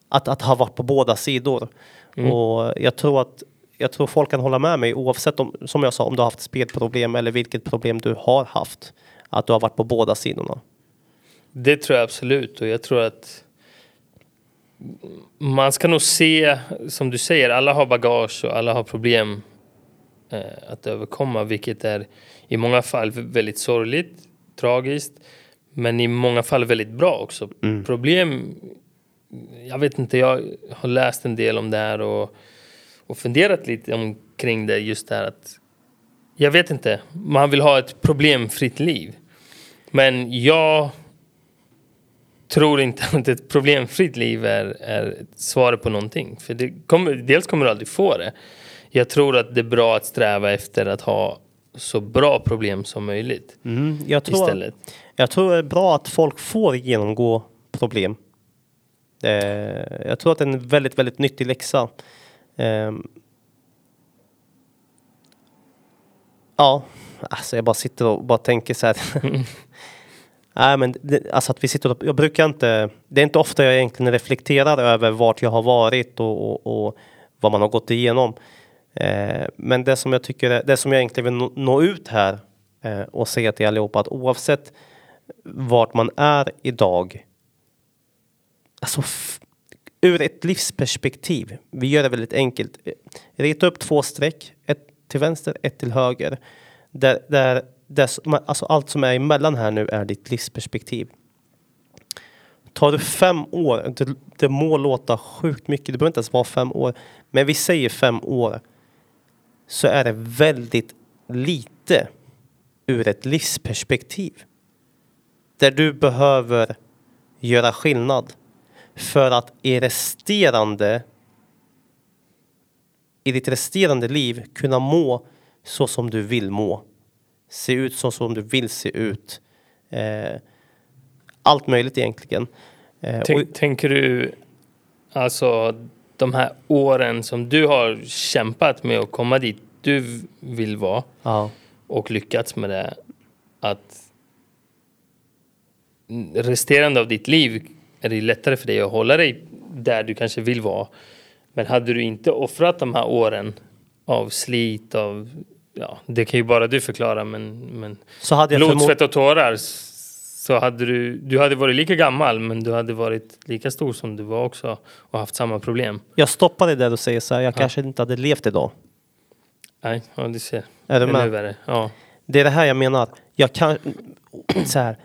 Speaker 2: att, att ha varit på båda sidor. Mm. Och jag tror att jag tror folk kan hålla med mig oavsett om, som jag sa, om du har haft spelproblem eller vilket problem du har haft. Att du har varit på båda sidorna.
Speaker 1: Det tror jag absolut och jag tror att man ska nog se, som du säger, alla har bagage och alla har problem eh, att överkomma, vilket är i många fall väldigt sorgligt, tragiskt, men i många fall väldigt bra också.
Speaker 2: Mm.
Speaker 1: Problem, jag vet inte, jag har läst en del om det här och, och funderat lite omkring det, just det här att jag vet inte, man vill ha ett problemfritt liv. Men jag tror inte att ett problemfritt liv är, är svaret på någonting. För det kommer, dels kommer du aldrig få det. Jag tror att det är bra att sträva efter att ha så bra problem som möjligt.
Speaker 2: Mm, jag, tror,
Speaker 1: Istället.
Speaker 2: jag tror det är bra att folk får genomgå problem. Eh, jag tror att det är en väldigt, väldigt nyttig läxa. Eh, ja, alltså jag bara sitter och bara tänker så här. Nej, men det, alltså att vi sitter och, jag brukar inte, det är inte ofta jag egentligen reflekterar över vart jag har varit och, och, och vad man har gått igenom. Eh, men det som jag tycker, är- det som jag egentligen vill nå, nå ut här eh, och säga till allihopa att oavsett vart man är idag. Alltså ur ett livsperspektiv. Vi gör det väldigt enkelt. Rita upp två streck, ett till vänster, ett till höger. Där, där, där, alltså allt som är emellan här nu är ditt livsperspektiv. Tar du fem år, det, det må låta sjukt mycket, det behöver inte ens vara fem år, men vi säger fem år, så är det väldigt lite ur ett livsperspektiv. Där du behöver göra skillnad för att i resterande i ditt resterande liv kunna må så som du vill må. Se ut så som du vill se ut. Eh, allt möjligt egentligen. Eh, och,
Speaker 1: Tänk, tänker du alltså de här åren som du har kämpat med att komma dit du vill vara
Speaker 2: ja.
Speaker 1: och lyckats med det att resterande av ditt liv är det lättare för dig att hålla dig där du kanske vill vara. Men hade du inte offrat de här åren av slit, av ja, det kan ju bara du förklara, men, men
Speaker 2: Så hade jag
Speaker 1: blod, svett och tårar så hade du, du hade varit lika gammal men du hade varit lika stor som du var också och haft samma problem.
Speaker 2: Jag stoppar det där och säger så här, jag kanske inte hade levt idag.
Speaker 1: Nej, ja du ser.
Speaker 2: Är du med?
Speaker 1: värre. Ja.
Speaker 2: Det är det här jag menar. Jag kan, så här,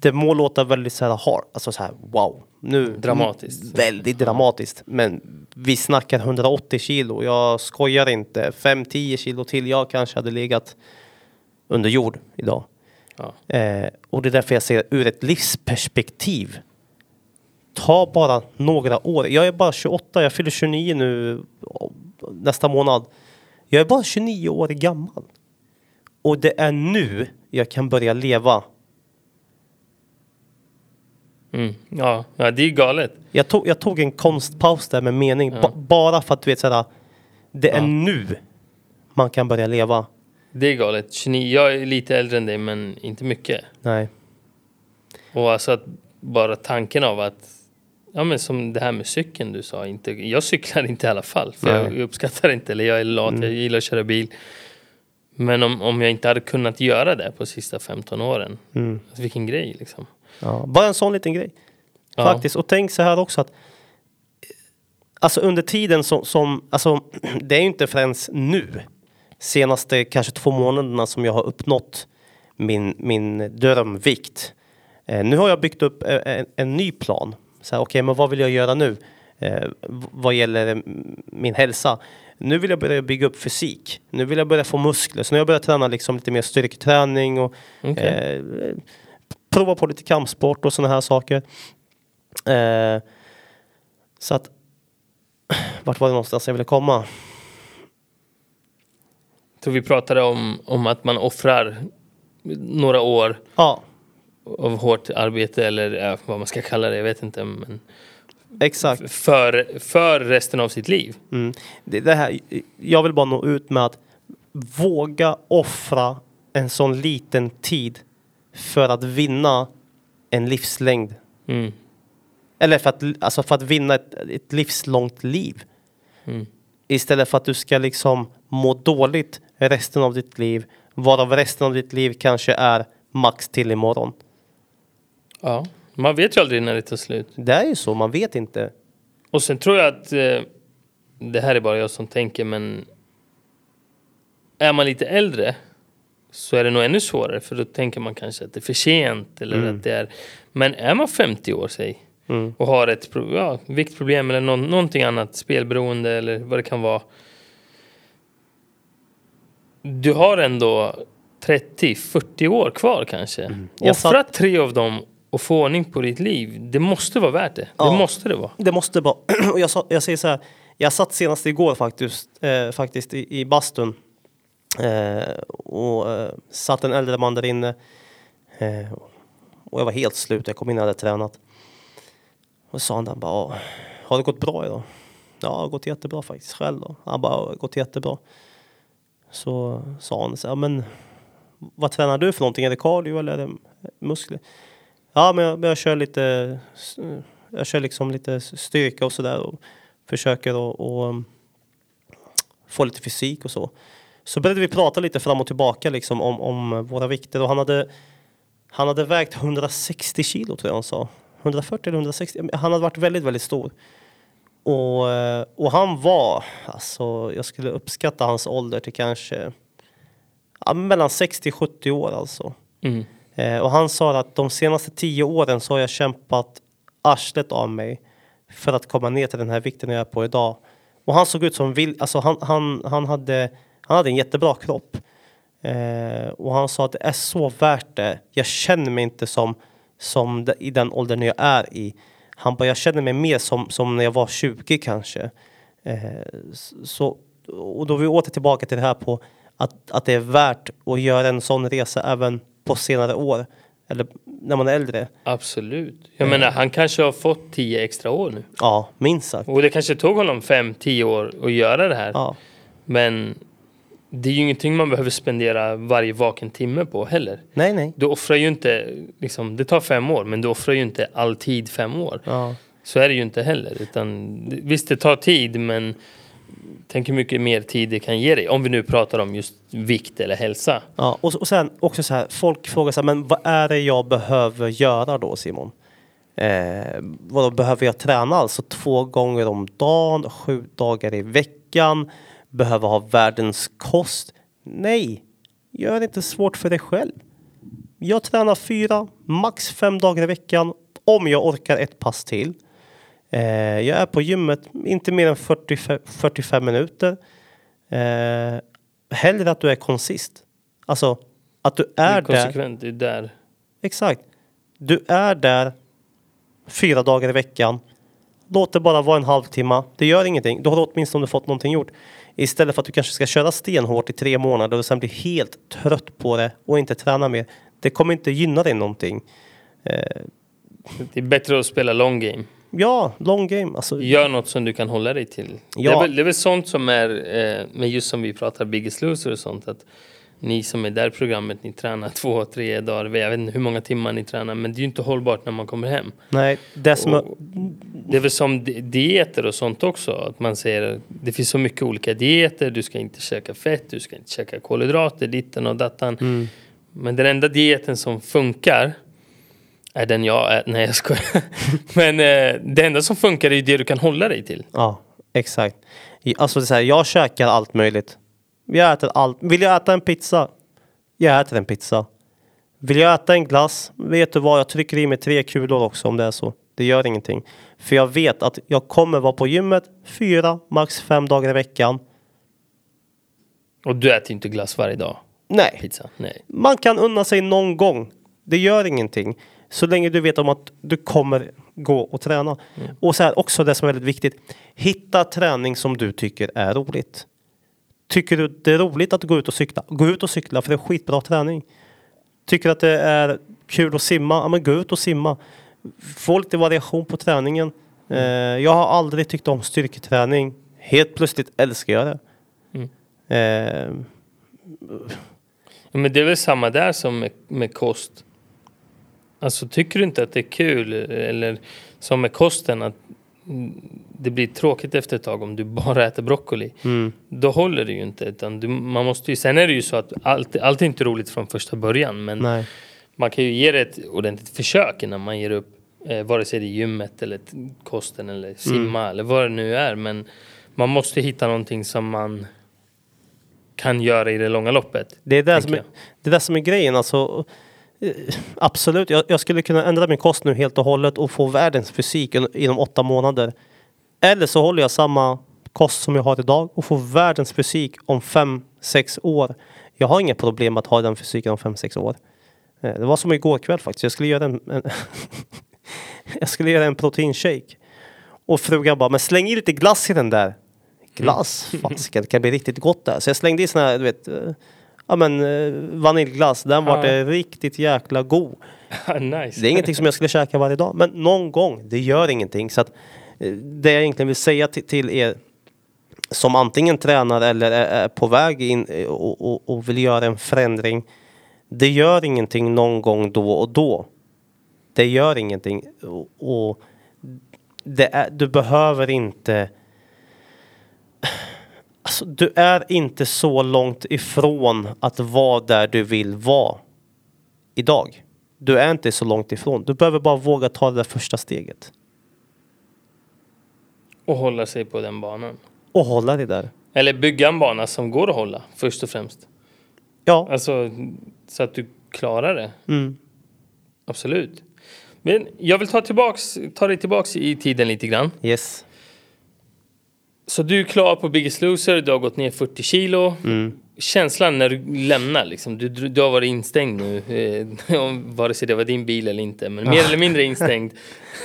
Speaker 2: det må låta väldigt så här hard, alltså så här wow. Nu,
Speaker 1: Dramatiskt.
Speaker 2: Väldigt dramatiskt. Men vi snackar 180 kilo. Jag skojar inte. 5-10 kilo till. Jag kanske hade legat under jord idag.
Speaker 1: Ja.
Speaker 2: Eh, och det är därför jag säger ur ett livsperspektiv. Ta bara några år. Jag är bara 28, jag fyller 29 nu nästa månad. Jag är bara 29 år gammal. Och det är nu jag kan börja leva.
Speaker 1: Mm. Ja, ja, det är ju galet.
Speaker 2: Jag tog, jag tog en konstpaus där med mening. ba- bara för att du vet såhär. Det är
Speaker 1: Ja.
Speaker 2: nu man kan börja leva.
Speaker 1: Det är galet. 29, jag är lite äldre än dig men inte mycket.
Speaker 2: Nej.
Speaker 1: Och alltså att bara tanken av att Ja men som det här med cykeln du sa, inte, jag cyklar inte i alla fall. För jag uppskattar inte, eller jag är lat,
Speaker 2: Mm.
Speaker 1: jag gillar att köra bil. Men om, om jag inte hade kunnat göra det på sista 15 åren,
Speaker 2: Mm.
Speaker 1: alltså vilken grej liksom.
Speaker 2: Ja, bara en sån liten grej.
Speaker 1: Ja.
Speaker 2: Faktiskt. Och tänk så här också att Alltså under tiden som, som alltså det är ju inte förrän nu senaste kanske två månaderna som jag har uppnått min, min drömvikt. Eh, nu har jag byggt upp eh, en, en ny plan. Okej, men vad vill jag göra nu? Eh, vad gäller mm, min hälsa. Nu vill jag börja bygga upp fysik. Nu vill jag börja få muskler. Så nu har jag börjat träna liksom lite mer styrketräning och
Speaker 1: Okej.
Speaker 2: eh, prova på lite kampsport och sådana här saker. Eh, så att vart var det någonstans jag ville komma?
Speaker 1: Så vi pratade om, om att man offrar några år
Speaker 2: Ja,
Speaker 1: av hårt arbete eller vad man ska kalla det, jag vet inte. Men
Speaker 2: exakt.
Speaker 1: för, för resten av sitt liv.
Speaker 2: Mm. Det, det här, jag vill bara nå ut med att våga offra en sån liten tid för att vinna en livslängd.
Speaker 1: Mm.
Speaker 2: Eller för att, alltså för att vinna ett, ett livslångt liv.
Speaker 1: Mm.
Speaker 2: Istället för att du ska liksom må dåligt resten av ditt liv. Varav resten av ditt liv kanske är max till imorgon.
Speaker 1: Ja, man vet ju aldrig när det tar slut.
Speaker 2: Det är ju så, man vet inte.
Speaker 1: Och sen tror jag att eh, det här är bara jag som tänker men är man lite äldre så är det nog ännu svårare för då tänker man kanske att det är för sent eller
Speaker 2: Mm.
Speaker 1: att det är men är man 50 år säg
Speaker 2: Mm.
Speaker 1: och har ett ja, viktproblem eller någon, någonting annat spelberoende eller vad det kan vara. Du har ändå 30-40 år kvar kanske.
Speaker 2: Mm.
Speaker 1: Offra tre av dem och få ordning på ditt liv. Det måste vara värt det.
Speaker 2: Ja.
Speaker 1: Det måste det vara.
Speaker 2: Det måste vara. Och jag, sa, jag säger så här. Jag satt senast igår faktiskt, eh, faktiskt i, i bastun. Eh, och eh, satt en äldre man där inne. Eh, och jag var helt slut. Jag kom in och hade tränat. Och sa han där bara, har det gått bra idag? Ja, det har gått jättebra faktiskt. Själv då? Han bara, det har gått jättebra. Så sa han så ja men vad tränar du för någonting? Är det cardio eller är det muskler? Ja, men jag, jag kör lite, jag kör liksom lite styrka och sådär och försöker att få lite fysik och så. Så började vi prata lite fram och tillbaka liksom om, om våra vikter och han hade, han hade vägt 160 kilo tror jag han sa. 140 eller 160, han hade varit väldigt, väldigt stor. Och, eh, och han var, alltså jag skulle uppskatta hans ålder till kanske ja, mellan 60-70 år alltså.
Speaker 1: Mm.
Speaker 2: Eh, och han sa att de senaste tio åren så har jag kämpat arslet av mig för att komma ner till den här vikten jag är på idag. Och han såg ut som vill, alltså han, han, han, hade, han hade en jättebra kropp. Eh, och han sa att det är så värt det. Jag känner mig inte som, som i den åldern jag är i. Han bara, jag känner mig mer som, som när jag var 20 kanske. Eh, så, och då är vi åter tillbaka till det här på att, att det är värt att göra en sån resa även på senare år. Eller när man är äldre.
Speaker 1: Absolut. Jag menar, han kanske har fått 10 extra år nu.
Speaker 2: Ja, minst sagt.
Speaker 1: Och det kanske tog honom 5-10 år att göra det här.
Speaker 2: Ja,
Speaker 1: Men det är ju ingenting man behöver spendera varje vaken timme på heller.
Speaker 2: nej, nej.
Speaker 1: Du offrar ju inte, liksom, det tar fem år, men du offrar ju inte all tid fem år.
Speaker 2: Ja.
Speaker 1: Så är det ju inte heller. Utan, visst, det tar tid, men tänk hur mycket mer tid det kan ge dig. Om vi nu pratar om just vikt eller hälsa.
Speaker 2: Ja, och, och sen också så här, folk frågar så här, men vad är det jag behöver göra då Simon? Eh, vad behöver jag träna alltså två gånger om dagen, sju dagar i veckan, behöver ha världens kost? Nej, gör det inte svårt för dig själv. Jag tränar fyra, max fem dagar i veckan om jag orkar ett pass till. Eh, jag är på gymmet inte mer än 40, 45 minuter. Eh, hellre att du är konsist. Alltså att du är
Speaker 1: är
Speaker 2: där.
Speaker 1: konsekvent, det är där.
Speaker 2: Exakt. Du är där fyra dagar i veckan. Låt det bara vara en halvtimme. Det gör ingenting. Då har du åtminstone fått någonting gjort. Istället för att du kanske ska köra stenhårt i tre månader och sen bli helt trött på det och inte träna mer. Det kommer inte gynna dig någonting. Eh,
Speaker 1: Det är bättre att spela long game.
Speaker 2: ja, long game. Alltså,
Speaker 1: Gör något som du kan hålla dig till. Det,
Speaker 2: Ja.
Speaker 1: är väl, det är väl sånt som är, eh, just som vi pratar Biggest Loser och sånt. Att ni som är där i programmet, ni tränar två, tre dagar. Jag vet inte hur många timmar ni tränar. Men det är ju inte hållbart när man kommer hem.
Speaker 2: nej, det som
Speaker 1: Och det är väl som di- dieter och sånt också. Att man säger det finns så mycket olika dieter. Du ska inte käka fett, du ska inte käka kolhydrater, ditten och dattan.
Speaker 2: Mm.
Speaker 1: Men den enda dieten som funkar är den jag är. Nej jag skojar. Men eh, det enda som funkar är ju det du kan hålla dig till.
Speaker 2: Ja, exakt. Alltså det är så här, jag käkar allt möjligt. Jag äter allt. Vill jag äta en pizza? Jag äter en pizza. Vill jag äta en glass? Vet du vad? Jag trycker i mig tre kulor också om det är så. Det gör ingenting. För jag vet att jag kommer vara på gymmet fyra, max fem dagar i veckan.
Speaker 1: Och du äter inte glass varje dag.
Speaker 2: Nej,
Speaker 1: Pizza. Nej.
Speaker 2: man kan unna sig någon gång. Det gör ingenting. Så länge du vet om att du kommer gå och träna. Och så här, också det som är väldigt viktigt. Hitta träning som du tycker är roligt. Tycker du det är roligt att gå ut och cykla? Gå ut och cykla för det är skitbra träning. Tycker att det är kul att simma? Ja men gå ut och simma. Få lite variation på träningen. Eh, jag har aldrig tyckt om styrketräning. Helt plötsligt älskar jag det. Eh,
Speaker 1: Ja, Men det är väl samma där som med, med kost. Alltså tycker du inte att det är kul eller som med kosten att mm, det blir tråkigt efter ett tag om du bara äter broccoli.
Speaker 2: mm,
Speaker 1: Då håller det ju inte. Utan du, man måste ju, sen är det ju så att allt, allt är inte roligt från första början. Men
Speaker 2: nej.
Speaker 1: man kan ju ge det ett ordentligt försök innan man ger upp. Eh, vare sig det är gymmet eller kosten eller simma eller vad det nu är. Men man måste hitta någonting som man kan göra i det långa loppet.
Speaker 2: Det är det, som är, det är det som är grejen. Alltså, absolut, jag, jag skulle kunna ändra min kost nu helt och hållet och få världens fysik in- inom åtta månader. Eller så håller jag samma kost som jag har idag och får världens fysik om fem, sex år. Jag har inga problem att ha den fysiken om fem, sex år. Eh, Det var som igår kväll faktiskt. Jag skulle göra en, en jag skulle göra en proteinshake. Och frugan bara, men släng i lite glass i den där. Glass? Fasiken, det kan bli riktigt gott där. Så jag slängde i sån här, du vet, eh, ja men eh, vaniljglass. Den var
Speaker 1: Ja.
Speaker 2: riktigt jäkla god.
Speaker 1: nice.
Speaker 2: Det är ingenting som jag skulle käka varje dag, men någon gång, det gör ingenting. Så att, eh, det jag egentligen vill säga till, er som antingen tränar eller är, på väg in eh, och, och, och vill göra en förändring. Det gör ingenting någon gång då och då. Det gör ingenting. Och, och det är, du behöver inte du är inte så långt ifrån att vara där du vill vara idag. Du är inte så långt ifrån. Du behöver bara våga ta det där första steget.
Speaker 1: Och hålla sig på den banan.
Speaker 2: Och hålla dig där.
Speaker 1: Eller bygga en bana som går att hålla först och främst.
Speaker 2: Ja.
Speaker 1: Alltså så att du klarar det.
Speaker 2: Mm.
Speaker 1: Absolut. Men jag vill ta, tillbaks, ta dig tillbaks i tiden lite grann.
Speaker 2: Yes.
Speaker 1: Så du är klar på Biggest Loser, du har gått ner 40 kilo.
Speaker 2: Mm.
Speaker 1: Känslan när du lämnar, liksom, du, du, har varit instängd nu, eh, vare sig det var din bil eller inte, men mer eller mindre instängd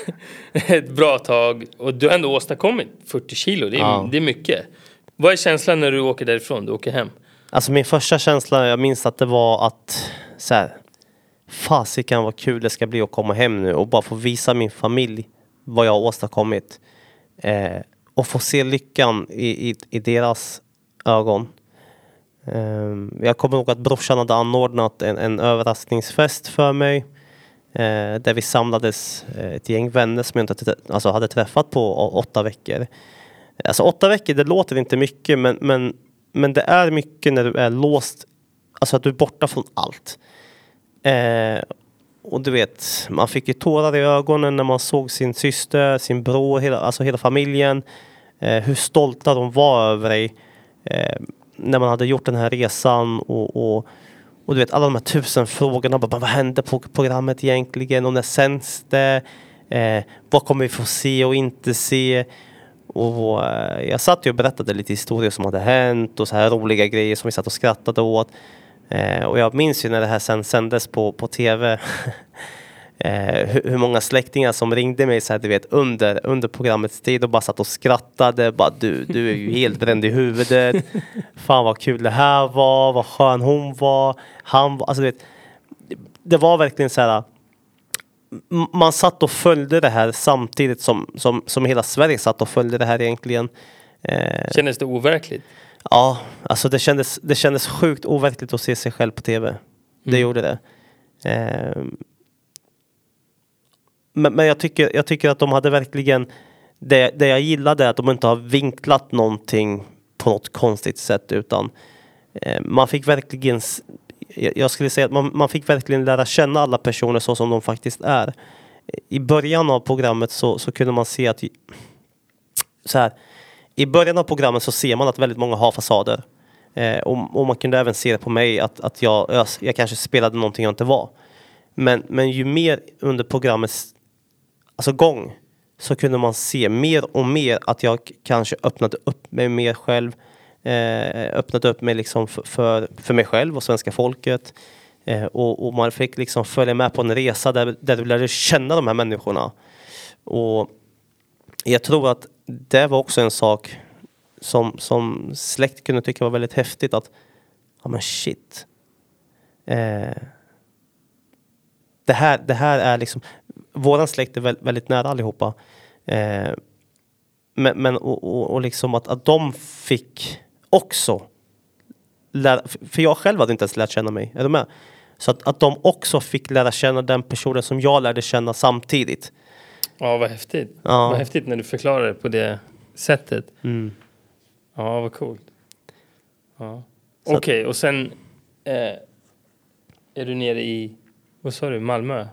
Speaker 1: ett bra tag. Och du har ändå åstadkommit 40 kilo, det är,
Speaker 2: Ja.
Speaker 1: det är mycket. Vad är känslan när du åker därifrån, du åker hem?
Speaker 2: Alltså min första känsla, jag minns att det var att så här, fasiken vad kul det ska bli att komma hem nu och bara få visa min familj vad jag har åstadkommit. Eh, och få se lyckan i, i, i deras ögon. Ehm, jag kommer ihåg att brorsan hade anordnat en, en överraskningsfest för mig. Eh, där vi samlades eh, ett gäng vänner som jag inte alltså, hade träffat på åtta veckor. Alltså åtta veckor, det låter inte mycket men, men, men det är mycket när du är låst. Alltså att du är borta från allt. Eh, och du vet, man fick ju tårar i ögonen när man såg sin syster, sin bror, hela, alltså hela familjen. Eh, hur stolta de var över dig. Eh, när man hade gjort den här resan och, och, och du vet alla de här tusen frågorna. Bara, vad hände på programmet egentligen och när sänds det? Eh, vad kommer vi få se och inte se? Och eh, jag satt ju och berättade lite historier som hade hänt och så här roliga grejer som vi satt och skrattade åt. Eh, och jag minns ju när det här sen sändes på, på tv. Eh, hur, hur många släktingar som ringde mig så här, du vet, under, under programmets tid och bara satt och skrattade. Bara, du, du är ju helt bränd i huvudet. Fan vad kul det här var, vad skön hon var. Han var, alltså du vet. Det, var verkligen så här. Man satt och följde det här samtidigt som, som, som hela Sverige satt och följde det här egentligen. Eh,
Speaker 1: Kändes det overkligt?
Speaker 2: Ja, alltså det kändes, det kändes sjukt overkligt att se sig själv på tv. Det
Speaker 1: Mm.
Speaker 2: gjorde det. Ehm, men men jag, tycker, jag tycker att de hade verkligen, det, det jag gillade är att de inte har vinklat någonting på något konstigt sätt utan eh, man fick verkligen, jag skulle säga att man, man fick verkligen lära känna alla personer så som de faktiskt är. I början av programmet så, så kunde man se att så här, i början av programmet så ser man att väldigt många har fasader. Eh, och, och man kunde även se det på mig att, att jag, jag, jag kanske spelade någonting jag inte var. Men, men ju mer under programmets alltså gång så kunde man se mer och mer att jag kanske öppnade upp mig mer själv. Eh, öppnade upp mig liksom för, för, för mig själv och svenska folket. Eh, och, och man fick liksom följa med på en resa där, där du lärde känna de här människorna. Och jag tror att det var också en sak som, som släkt kunde tycka var väldigt häftigt att ja men shit. Eh, det, här, det här är liksom, våran släkt är väldigt nära allihopa. Eh, men men och, och, och liksom att, att de fick också lära, för jag själv hade inte ens lärt känna mig, är du med? Så att, att de också fick lära känna den personen som jag lärde känna samtidigt.
Speaker 1: Ja, vad häftigt.
Speaker 2: Ja.
Speaker 1: Vad häftigt när du förklarar det på det sättet.
Speaker 2: Mm.
Speaker 1: Ja, vad coolt. Ja. Okej, och sen eh, är du nere i, vad sa du, Malmö?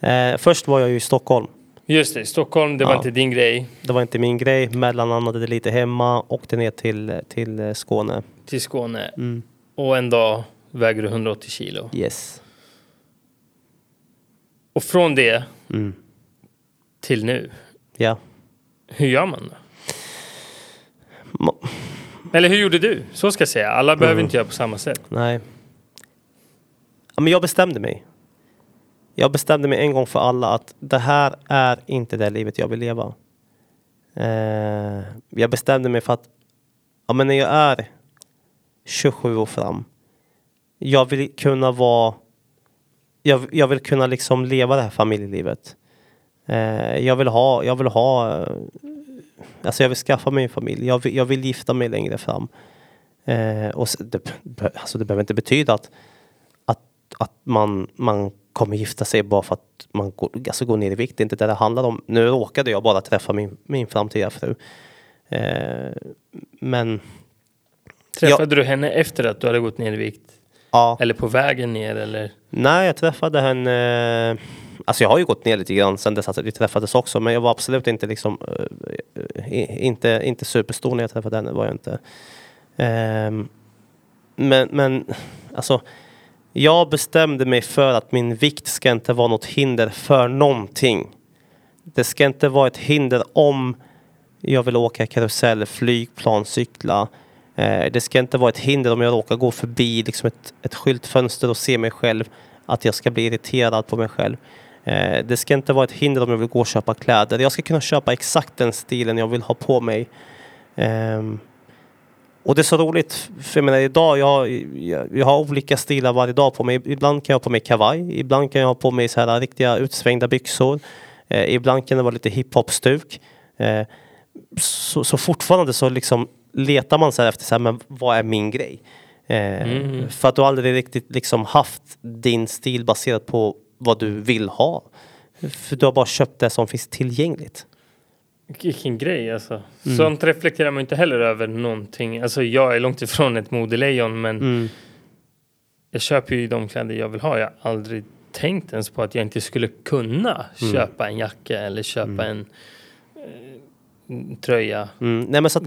Speaker 2: Eh, först var jag ju i Stockholm.
Speaker 1: Just det, Stockholm, det var
Speaker 2: Ja.
Speaker 1: inte din grej.
Speaker 2: Det var inte min grej. Mellanlandade lite hemma. Åkte ner till, till eh, Skåne.
Speaker 1: Till Skåne.
Speaker 2: Mm.
Speaker 1: Och en dag väger du 180 kilo.
Speaker 2: Yes.
Speaker 1: Och från det
Speaker 2: Mm.
Speaker 1: Till nu,
Speaker 2: Ja.
Speaker 1: hur gör man då? Eller hur gjorde du? Så ska jag säga. Alla behöver
Speaker 2: Mm.
Speaker 1: inte göra på samma sätt.
Speaker 2: Nej. Ja, men jag bestämde mig. Jag bestämde mig en gång för alla att det här är inte det livet jag vill leva. Eh, jag bestämde mig för att ja, men när jag är 27 år fram. Jag vill kunna vara. Jag, jag vill kunna liksom leva det här familjelivet. Eh, jag vill ha. Jag vill ha. eh, Alltså jag vill skaffa mig en familj. Jag vill, jag vill gifta mig längre fram. Eh, och det, alltså det behöver inte betyda att, att, att man, man kommer gifta sig bara för att man går, alltså går ner i vikt. Det är inte det det handlar om. Nu råkade jag bara träffa min, min framtida fru. Eh, men
Speaker 1: Träffade du henne efter att du hade gått ner i vikt?
Speaker 2: ja,
Speaker 1: Eller på vägen ner? Eller?
Speaker 2: nej jag träffade henne. Alltså jag har ju gått ner lite grann sen dess att vi träffades också. Men jag var absolut inte liksom eh, inte, inte superstor när jag träffade henne. Var jag inte. Ehm, men, men alltså. Jag bestämde mig för att min vikt ska inte vara något hinder för någonting. Det ska inte vara ett hinder om jag vill åka karusell, flygplan, cykla. Eh, det ska inte vara ett hinder om jag råkar gå förbi liksom ett, ett skyltfönster och se mig själv. Att jag ska bli irriterad på mig själv. Eh, det ska inte vara ett hinder om jag vill gå och köpa kläder. Jag ska kunna köpa exakt den stilen jag vill ha på mig. Ehm, och det är så roligt, för jag menar idag, jag, jag, jag har olika stilar varje dag på mig. Ibland kan jag ha på mig kavaj, ibland kan jag ha på mig så här riktiga utsvängda byxor. Eh, ibland kan det vara lite hiphop-stuk. Eh, så, så fortfarande så liksom letar man så efter så här, men vad är min grej?
Speaker 1: Mm.
Speaker 2: För att du aldrig riktigt liksom haft din stil baserat på vad du vill ha. För du har bara köpt det som finns tillgängligt.
Speaker 1: Vilken grej alltså.
Speaker 2: Mm.
Speaker 1: Sånt reflekterar man inte heller över någonting. Alltså jag är långt ifrån ett modelejon men
Speaker 2: Mm.
Speaker 1: jag köper ju de kläder jag vill ha. Jag har aldrig tänkt ens på att jag inte skulle kunna
Speaker 2: Mm.
Speaker 1: köpa en jacka eller köpa en, eh, en tröja.
Speaker 2: Mm. Nej, men så att,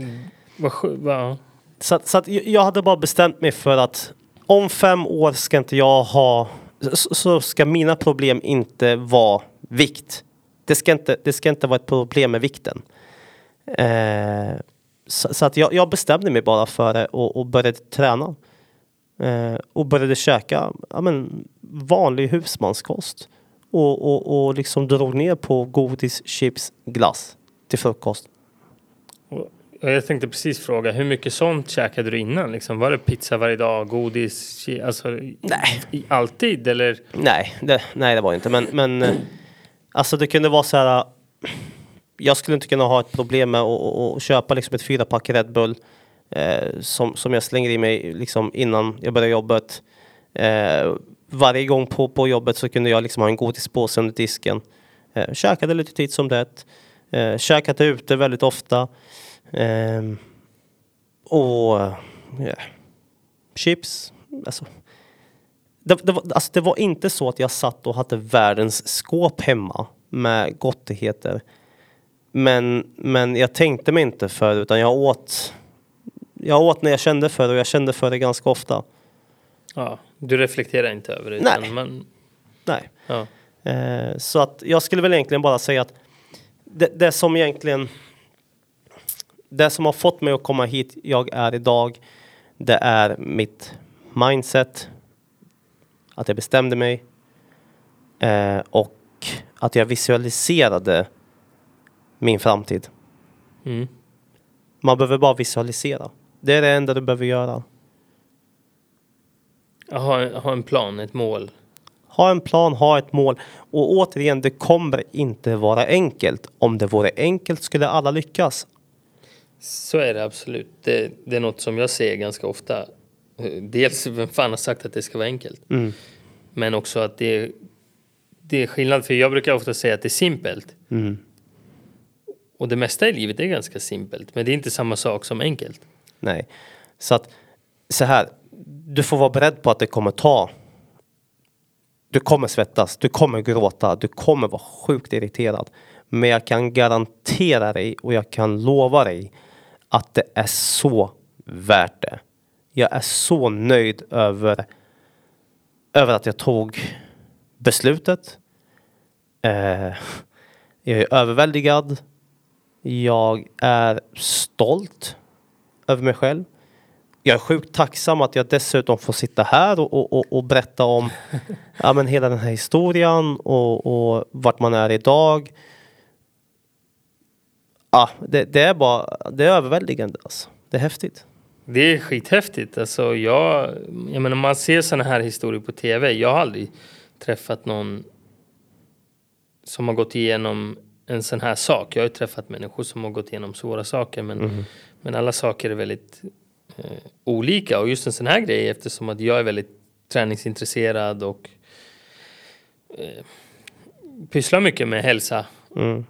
Speaker 1: skö- vad-
Speaker 2: Så, att- så att jag hade bara bestämt mig för att om fem år ska inte jag ha, så, så ska mina problem inte vara vikt. Det ska inte, det ska inte vara ett problem med vikten. Eh, så, så att jag, jag bestämde mig bara för det och, och började träna. Eh, och började käka ja, men, vanlig husmanskost. Och, och, och liksom drog ner på godis, chips, glass till frukost.
Speaker 1: Jag tänkte precis fråga, hur mycket sånt käkade du innan? Liksom, var det pizza varje dag, godis, alltså
Speaker 2: Nej.
Speaker 1: i, alltid eller?
Speaker 2: Nej, det, nej det var inte. Men, men eh, alltså det kunde vara så här. Jag skulle inte kunna ha ett problem med att, köpa liksom ett fyrapack Red Bull eh, som, som jag slänger i mig liksom innan jag börjar jobbet. Eh, varje gång på, på jobbet så kunde jag liksom ha en godispåse under disken. Eh, käkade lite titt som det. Eh, käkade ute väldigt ofta. Eh, och ja, chips. Alltså, det, det, var, alltså det var inte så att jag satt och hade världens skåp hemma med gottigheter. Men, men jag tänkte mig inte för utan jag åt. Jag åt när jag kände för det och jag kände för det ganska ofta.
Speaker 1: Ja, du reflekterar inte över det?
Speaker 2: Nej.
Speaker 1: Man,
Speaker 2: Nej.
Speaker 1: ja.
Speaker 2: Eh, så att jag skulle väl egentligen bara säga att det, det som egentligen det som har fått mig att komma hit jag är idag det är mitt mindset att jag bestämde mig eh, och att jag visualiserade min framtid.
Speaker 1: Mm.
Speaker 2: Man behöver bara visualisera. Det är det enda du behöver göra.
Speaker 1: Ha, ha en plan, ett mål.
Speaker 2: Ha en plan, ha ett mål. Och återigen, det kommer inte vara enkelt. Om det vore enkelt skulle alla lyckas.
Speaker 1: Så är det absolut. Det, det är något som jag ser ganska ofta. Dels, vem fan har sagt att det ska vara enkelt?
Speaker 2: Mm.
Speaker 1: Men också att det, det är skillnad. För jag brukar ofta säga att det är simpelt.
Speaker 2: Mm.
Speaker 1: Och det mesta i livet är ganska simpelt. Men det är inte samma sak som enkelt.
Speaker 2: Nej. Så att så här. Du får vara beredd på att det kommer ta. Du kommer svettas, du kommer gråta, du kommer vara sjukt irriterad. Men jag kan garantera dig och jag kan lova dig att det är så värt det. Jag är så nöjd över, över att jag tog beslutet. Eh, jag är överväldigad. Jag är stolt över mig själv. Jag är sjukt tacksam att jag dessutom får sitta här och, och, och, berätta om ja, men hela den här historien och, och vart man är idag. Ja, det, det är bara, det är överväldigande alltså. Det är häftigt.
Speaker 1: Det är skithäftigt. Alltså jag, jag menar, man ser sådana här historier på tv. Jag har aldrig träffat någon som har gått igenom en sån här sak. Jag har ju träffat människor som har gått igenom svåra saker. Men,
Speaker 2: Mm.
Speaker 1: men alla saker är väldigt eh, olika. Och just en sån här grej eftersom att jag är väldigt träningsintresserad och eh, pysslar mycket med hälsa
Speaker 2: Mm.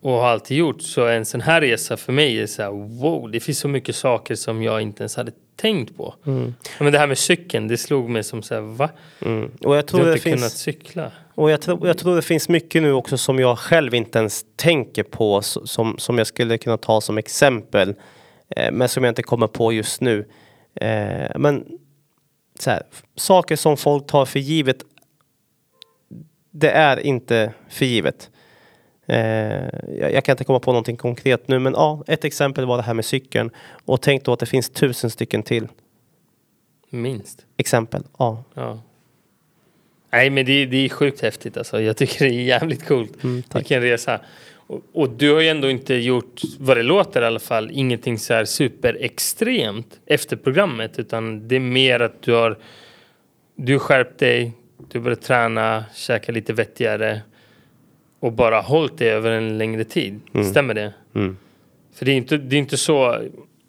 Speaker 1: Och har alltid gjort så en sån här resa för mig är så här wow, det finns så mycket saker som jag inte ens hade tänkt på.
Speaker 2: Mm.
Speaker 1: Men det här med cykeln, det slog mig som så här, va?
Speaker 2: Mm. Och jag
Speaker 1: Du
Speaker 2: tror
Speaker 1: har
Speaker 2: det
Speaker 1: inte kunnat
Speaker 2: finns
Speaker 1: cykla?
Speaker 2: Och jag tror, jag tror det finns mycket nu också som jag själv inte ens tänker på som, som jag skulle kunna ta som exempel. Eh, men som jag inte kommer på just nu. Eh, men så här, saker som folk tar för givet. Det är inte för givet. Eh, jag, kan inte komma på någonting konkret nu men ja, ett exempel var det här med cykeln. Och tänk då att det finns tusen stycken till
Speaker 1: Minst.
Speaker 2: exempel. Ja.
Speaker 1: Ja. Nej men det, det är sjukt häftigt alltså. Jag tycker det är jävligt coolt.
Speaker 2: Mm, tack.
Speaker 1: Vilken resa. Och, och du har ju ändå inte gjort, vad det låter i alla fall, ingenting så här superextremt efter programmet. Utan det är mer att du har du har skärpt dig, du börjat träna, käka lite vettigare och bara hållit det över en längre tid. Stämmer det?
Speaker 2: Mm.
Speaker 1: För det är inte, det är inte så.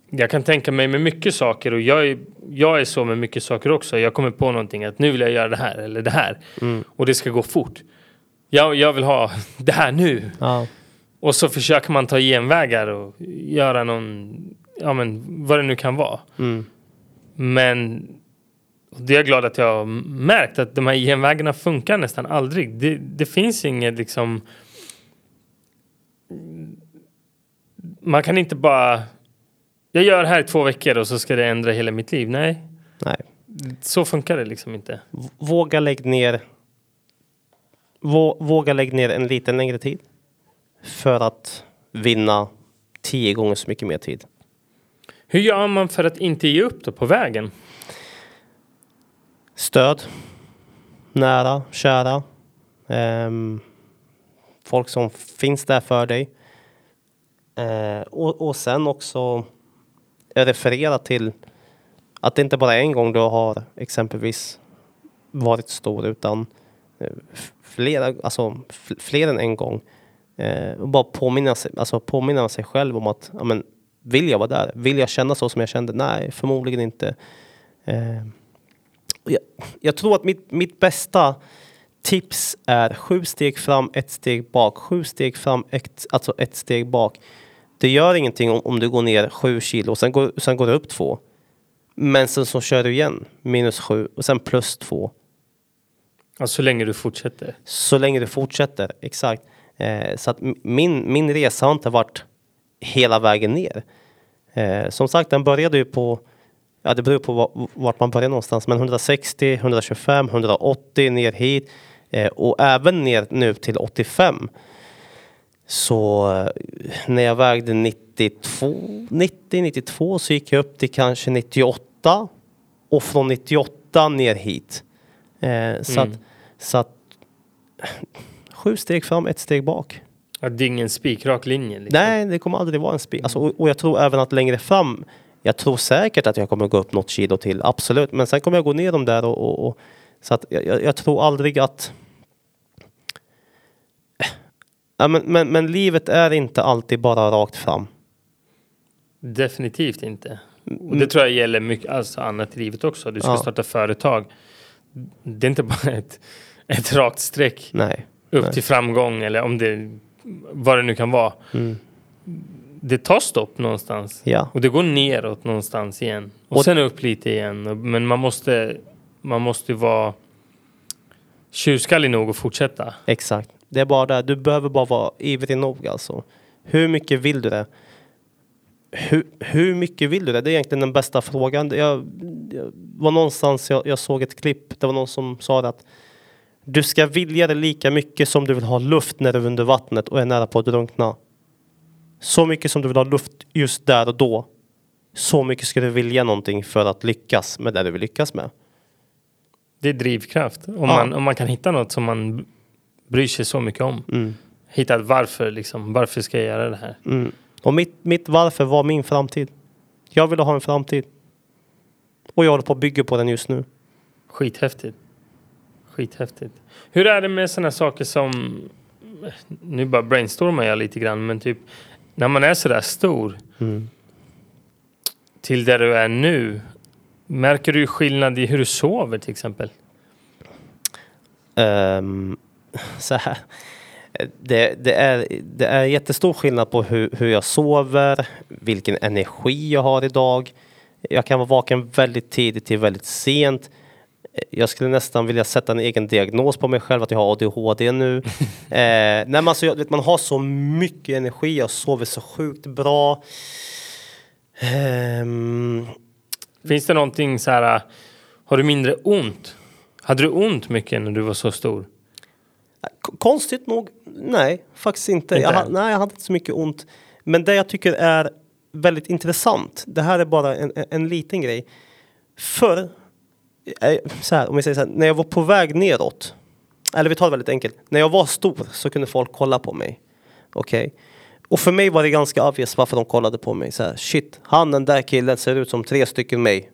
Speaker 1: Jag kan tänka mig med mycket saker och jag är, jag är så med mycket saker också. Jag kommer på någonting att nu vill jag göra det här eller det här
Speaker 2: Mm.
Speaker 1: och det ska gå fort. Jag, jag vill ha det här nu
Speaker 2: Ja.
Speaker 1: och så försöker man ta genvägar och göra någon, ja men vad det nu kan vara.
Speaker 2: Mm.
Speaker 1: Men det är jag glad att jag har märkt att de här genvägarna funkar nästan aldrig. Det, det finns inget liksom. Man kan inte bara. Jag gör här i två veckor och så ska det ändra hela mitt liv. Nej,
Speaker 2: Nej.
Speaker 1: så funkar det liksom inte.
Speaker 2: Våga lägg ner vå- Våga lägg ner en liten längre tid för att vinna tio gånger så mycket mer tid.
Speaker 1: Hur gör man för att inte ge upp då på vägen?
Speaker 2: Stöd, nära, kära, Um, folk som finns där för dig. Uh, och, och sen också referera till att det inte bara är en gång du har exempelvis varit stor utan eh, flera, alltså fler än en gång. Eh, och bara påminna sig, alltså påminna sig själv om att ja, men, vill jag vara där? Vill jag känna så som jag kände? Nej, förmodligen inte. Eh, jag, jag tror att mitt, mitt bästa tips är sju steg fram, ett steg bak. Sju steg fram, ett, alltså ett steg bak. Det gör ingenting om, om du går ner sju kilo och sen går, sen går du upp två. Men sen så kör du igen minus sju och sen plus två.
Speaker 1: Ja, så länge du fortsätter.
Speaker 2: Så länge du fortsätter, exakt. Eh, så att min, min resa har inte varit hela vägen ner. Eh, som sagt, den började ju på, ja det beror på va- vart man börjar någonstans, men 160, 125, 180 ner hit eh, och även ner nu till 85. Så eh, när jag vägde 92, 90, 92 så gick jag upp till kanske 98 och från 98 ner hit. Eh, så
Speaker 1: Mm.
Speaker 2: att, så att sju steg fram, ett steg bak.
Speaker 1: Det är ingen spikrak linje. Liksom.
Speaker 2: Nej, det kommer aldrig vara en spik. Alltså, och jag tror även att längre fram, jag tror säkert att jag kommer gå upp något kilo till, absolut. Men sen kommer jag gå ner dem där och, och, och så att jag, jag, tror aldrig att Ja, men, men, men livet är inte alltid bara rakt fram.
Speaker 1: Definitivt inte. Och det tror jag gäller mycket alltså annat i livet också. Du ska
Speaker 2: Ja.
Speaker 1: starta företag. Det är inte bara ett, ett rakt streck
Speaker 2: Nej.
Speaker 1: upp
Speaker 2: Nej.
Speaker 1: till framgång eller om det vad det nu kan vara.
Speaker 2: Mm.
Speaker 1: Det tar stopp någonstans
Speaker 2: Ja,
Speaker 1: och det går neråt någonstans igen och,
Speaker 2: Och-
Speaker 1: sen upp lite igen. Men man måste man måste vara tjurskallig nog att fortsätta.
Speaker 2: exakt. Det är bara det, du behöver bara vara ivrig nog alltså. Hur mycket vill du det? Hur, hur mycket vill du det? Det är egentligen den bästa frågan. Jag, jag var någonstans, jag, jag såg ett klipp, det var någon som sa att du ska vilja det lika mycket som du vill ha luft när du är under vattnet och är nära på att drunkna. Så mycket som du vill ha luft just där och då. Så mycket ska du vilja någonting för att lyckas med det du vill lyckas med.
Speaker 1: Det är drivkraft. Om,
Speaker 2: Ja.
Speaker 1: man, om man kan hitta något som man bryr sig så mycket om.
Speaker 2: Mm.
Speaker 1: Hitta varför liksom. Varför ska jag göra det här?
Speaker 2: Mm. Och mitt, mitt varför var min framtid. Jag ville ha en framtid. Och jag håller på att bygga på den just nu.
Speaker 1: Skithäftigt. Skithäftigt. Hur är det med sådana saker som, nu bara brainstormar jag lite grann, men typ när man är sådär stor
Speaker 2: Mm.
Speaker 1: till där du är nu. Märker du skillnad i hur du sover till exempel?
Speaker 2: Ehm, så här. Det, det, är, det är jättestor skillnad på hur, hur jag sover, vilken energi jag har idag. Jag kan vara vaken väldigt tidigt till väldigt sent. Jag skulle nästan vilja sätta en egen diagnos på mig själv att jag har ADHD nu. eh, nej, men alltså, jag, vet, man har så mycket energi, jag sover så sjukt bra. Ehm,
Speaker 1: Finns det någonting så här, har du mindre ont? Hade du ont mycket när du var så stor?
Speaker 2: K- Konstigt nog, nej, faktiskt inte.
Speaker 1: Inte
Speaker 2: Jag, nej, jag hade inte så mycket ont. Men det jag tycker är väldigt intressant, det här är bara en, en, en liten grej. Förr, Eh, så här, om vi säger så här, när jag var på väg neråt, eller vi tar det väldigt enkelt, när jag var stor så kunde folk kolla på mig. Okej? Och för mig var det ganska obvious varför de kollade på mig. Så här, shit, han den där killen ser ut som tre stycken mig.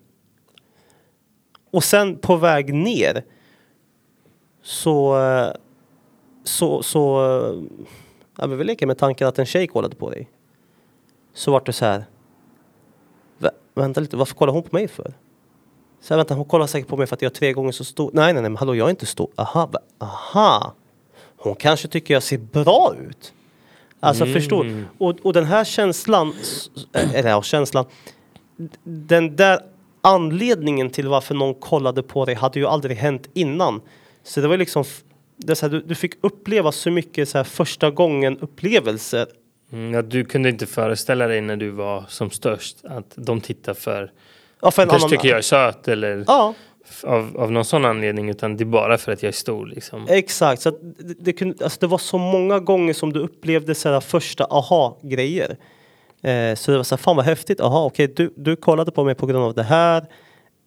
Speaker 2: Och sen på väg ner så så, så ja, men vi leker med tanken att en tjej kollade på dig. Så vart det så här. "Vä- Vänta lite, varför kollar hon på mig för? Så här, vänta, hon kollar säkert på mig för att jag är tre gånger så stor. Nej, nej, nej, men hallå, jag är inte stor. Aha, va- aha. Hon kanske tycker jag ser bra ut. Alltså
Speaker 1: Mm.
Speaker 2: förstår. Och, och den här känslan, s- eller ja, känslan. Den där anledningen till varför någon kollade på dig hade ju aldrig hänt innan. Så det var liksom, det här, du, du fick uppleva så mycket så här första gången upplevelser.
Speaker 1: Mm, ja, du kunde inte föreställa dig när du var som störst att de tittar för,
Speaker 2: Ja, för en
Speaker 1: kanske
Speaker 2: annan,
Speaker 1: tycker jag är söt eller
Speaker 2: Ja,
Speaker 1: av, av någon sån anledning utan det är bara för att jag är stor liksom.
Speaker 2: exakt. Så det, det, kunde, alltså det var så många gånger som du upplevde så här första aha-grejer. Eh, så det var så här, fan vad häftigt. Aha, okej, du, du kollade på mig på grund av det här.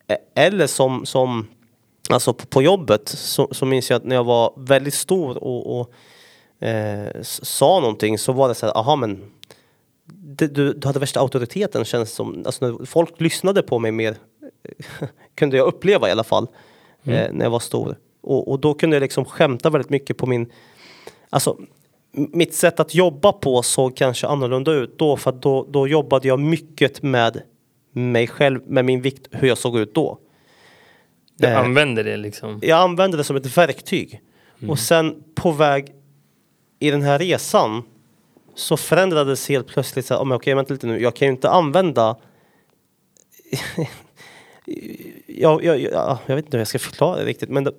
Speaker 2: Eh, Eller som, som alltså på, på jobbet så, så minns jag att när jag var väldigt stor och, och eh, sa någonting så var det så här, aha men det, du, du hade värsta auktoriteten känns som. Alltså när folk lyssnade på mig mer kunde jag uppleva i alla fall eh, när jag var stor. Och, och då kunde jag liksom skämta väldigt mycket på min, alltså mitt sätt att jobba på såg kanske annorlunda ut då för att då, då jobbade jag mycket med mig själv, med min vikt, hur jag såg ut då.
Speaker 1: Du
Speaker 2: Eh.
Speaker 1: använder det liksom.
Speaker 2: Jag använde det som ett verktyg. Och sen på väg i den här resan så förändrades helt plötsligt så här, oh, men okej vänta lite nu, jag kan ju inte använda jag, jag, jag, jag vet inte hur jag ska förklara det riktigt men det,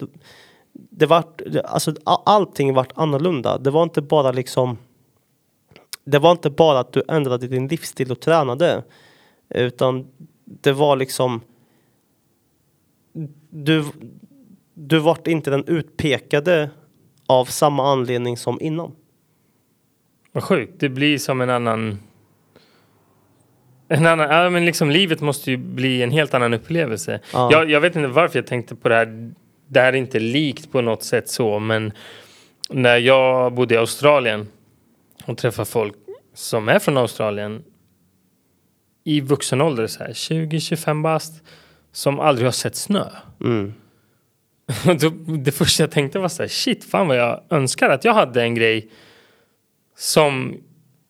Speaker 2: det var, alltså allting vart annorlunda. Det var inte bara liksom det var inte bara att du ändrade din livsstil och tränade utan det var liksom du, du vart inte den utpekade av samma anledning som innan.
Speaker 1: Vad sjukt. Det blir som en annan... En annan ja, men liksom livet måste ju bli en helt annan upplevelse.
Speaker 2: Ja.
Speaker 1: Jag, jag vet inte varför jag tänkte på det här. Det här är inte likt på något sätt så, men när jag bodde i Australien och träffade folk som är från Australien i vuxen ålder, så här 20-25 bast, som aldrig har sett snö.
Speaker 2: Mm.
Speaker 1: Det första jag tänkte var så här, shit, fan vad jag önskar att jag hade en grej som,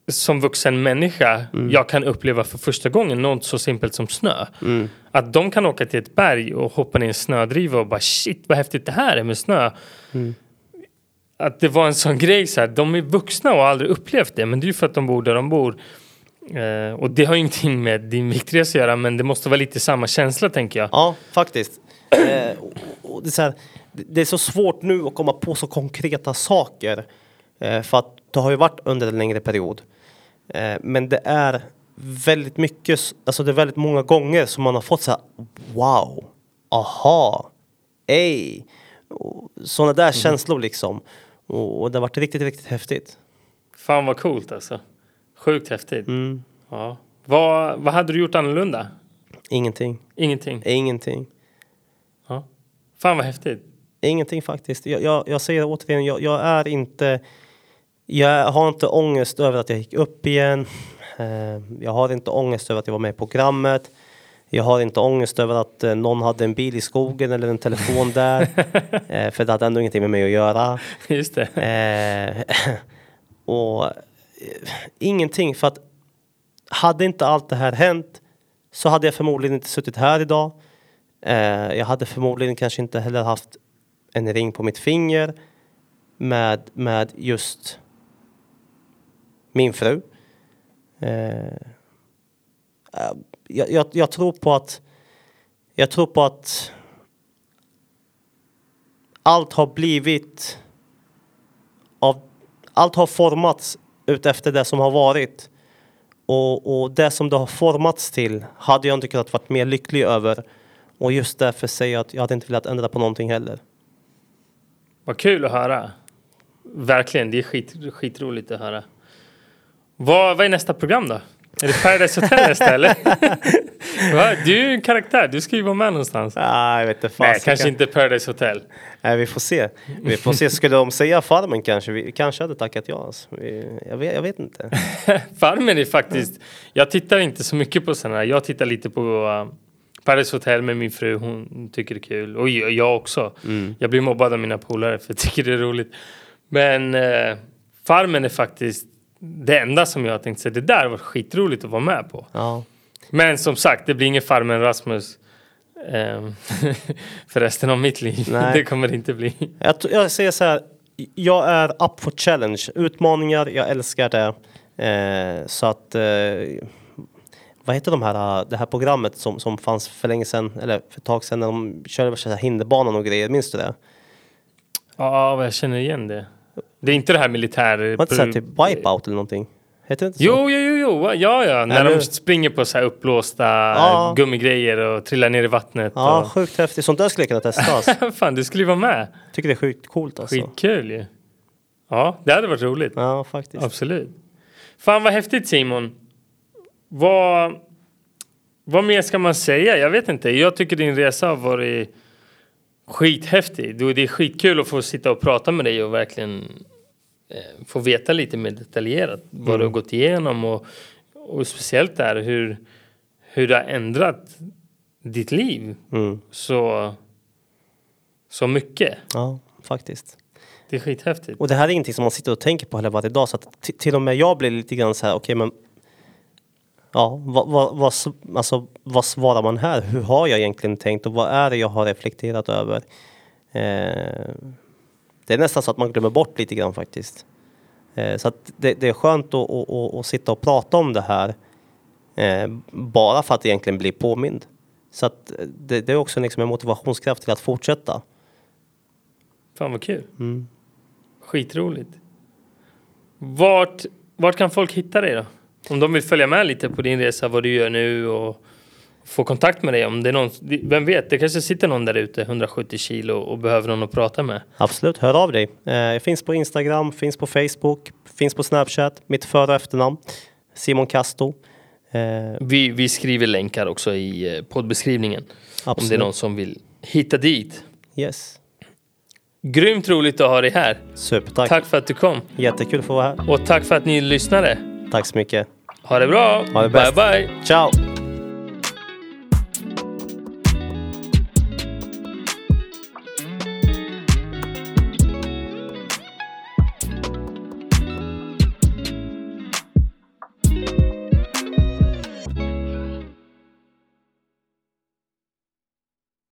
Speaker 1: som vuxen människa jag kan uppleva för första gången, något så simpelt som snö.
Speaker 2: Mm.
Speaker 1: Att de kan åka till ett berg och hoppa ner i en snödriva och bara shit vad häftigt det här är med snö. Att det var en sån grej så här, de är vuxna och har aldrig upplevt det, men det är ju för att de bor där de bor. Eh, och det har ju ingenting med din viktresa att göra, men det måste vara lite samma känsla tänker jag.
Speaker 2: Ja, faktiskt. Eh, och, och det, är här, det är så svårt nu att komma på så konkreta saker. Eh, för att det har ju varit under en längre period. Eh, men det är väldigt mycket, alltså det är väldigt många gånger som man har fått så här, wow, aha, ej. Sådana där känslor liksom. Och, och det har varit riktigt, riktigt häftigt.
Speaker 1: Fan vad coolt alltså. Sjukt häftigt.
Speaker 2: Mm.
Speaker 1: Ja. Vad, vad hade du gjort annorlunda?
Speaker 2: Ingenting.
Speaker 1: Ingenting.
Speaker 2: Ingenting.
Speaker 1: Ja. Fan vad häftigt.
Speaker 2: Ingenting faktiskt. Jag, jag, jag säger återigen, jag, jag är inte... Jag har inte ångest över att jag gick upp igen. Eh, jag har inte ångest över att jag var med i programmet. Jag har inte ångest över att eh, någon hade en bil i skogen eller en telefon där. eh, för det hade ändå ingenting med mig att göra.
Speaker 1: Just det.
Speaker 2: Och ingenting för att hade inte allt det här hänt så hade jag förmodligen inte suttit här idag. Jag hade förmodligen kanske inte heller haft en ring på mitt finger med, med just min fru. Eh, jag, jag, jag tror på att jag tror på att allt har blivit av, allt har formats utefter det som har varit. Och, och det som det har formats till hade jag inte kunnat vara mer lycklig över. Och just därför säger jag att jag hade inte velat ändra på någonting heller.
Speaker 1: Vad kul att höra. Verkligen, det är skit, skitroligt att höra. Vad, vad är nästa program då? Är det Paradise Hotel nästa eller? Du är ju en karaktär, du ska ju vara med någonstans.
Speaker 2: Ah, jag vet inte,
Speaker 1: Nej, kanske inte Paradise Hotel.
Speaker 2: Nej, vi får se. Vi får se. Skulle de säga Farmen kanske? Vi kanske hade tackat ja. Alltså. Jag, vet, jag vet inte.
Speaker 1: Farmen är faktiskt, jag tittar inte så mycket på sådana här. Jag tittar lite på uh, Paradise Hotel med min fru, hon tycker det är kul. Och jag, jag också.
Speaker 2: Mm.
Speaker 1: Jag blir mobbad av mina polare för jag tycker det är roligt. Men uh, Farmen är faktiskt det enda som jag har tänkt säga, det där var skitroligt att vara med på.
Speaker 2: Ja.
Speaker 1: Men som sagt, det blir ingen Farmen Rasmus ehm, för resten av mitt liv.
Speaker 2: Nej.
Speaker 1: Det kommer det inte bli.
Speaker 2: Jag, jag säger så här. Jag är up for challenge. Utmaningar, jag älskar det. Eh, så att... Eh, vad heter de här, det här programmet som, som fanns för länge sedan, eller för ett tag sedan när de körde hinderbanan och grejer, minns du det?
Speaker 1: Ja, jag känner igen det. Det är inte det här militär...
Speaker 2: Var det inte så här typ wipeout eller någonting? Heter det inte så?
Speaker 1: Jo, jo, jo, jo, ja, ja. När
Speaker 2: Eller-
Speaker 1: de springer på så här uppblåsta
Speaker 2: Ja.
Speaker 1: gummigrejer och trillar ner i vattnet.
Speaker 2: Ja,
Speaker 1: och...
Speaker 2: sjukt häftigt. Sånt där skulle jag kunna testa. Alltså.
Speaker 1: Fan, du skulle ju vara med.
Speaker 2: Tycker det är sjukt coolt alltså.
Speaker 1: Skitkul ju. Ja, det hade varit roligt.
Speaker 2: Ja, faktiskt.
Speaker 1: Absolut. Fan vad häftigt Simon. Vad, vad mer ska man säga? Jag vet inte. Jag tycker din resa har varit skithäftig. Det är skitkul att få sitta och prata med dig och verkligen få veta lite mer detaljerat vad du har gått igenom och, och speciellt där hur, hur det har ändrat ditt liv
Speaker 2: Mm.
Speaker 1: så, så mycket.
Speaker 2: Ja, faktiskt.
Speaker 1: Det är skithäftigt.
Speaker 2: Och det här är ingenting som man sitter och tänker på heller varje dag. Så att till och med jag blir lite grann så här, okej men Ja, vad, vad, vad, alltså, vad svarar man här? Hur har jag egentligen tänkt och vad är det jag har reflekterat över? Eh, det är nästan så att man glömmer bort lite grann faktiskt. Eh, så det, det är skönt att, att, att, att sitta och prata om det här eh, bara för att egentligen bli påmind. Så att det, det är också liksom en motivationskraft till att fortsätta.
Speaker 1: Fan vad kul.
Speaker 2: Mm.
Speaker 1: Skitroligt. Vart, vart kan folk hitta dig då? Om de vill följa med lite på din resa, vad du gör nu och få kontakt med dig. Om det är någon, vem vet, det kanske sitter någon där ute, 170 kilo och behöver någon att prata med.
Speaker 2: Absolut, hör av dig. Eh, jag finns på Instagram, finns på Facebook, finns på Snapchat, mitt för och efternamn. Simon Casto. Eh,
Speaker 1: Vi, vi skriver länkar också i eh, poddbeskrivningen. Om det är
Speaker 2: Absolut.
Speaker 1: någon som vill hitta dit.
Speaker 2: yes.
Speaker 1: Grymt roligt att ha dig här.
Speaker 2: Supertack.
Speaker 1: Tack för att du kom.
Speaker 2: Jättekul att få vara här.
Speaker 1: Och tack för att ni lyssnade.
Speaker 2: Tack så mycket.
Speaker 1: Ha det bra.
Speaker 2: Ha det
Speaker 1: bye
Speaker 2: bäst.
Speaker 1: bye.
Speaker 2: Ciao!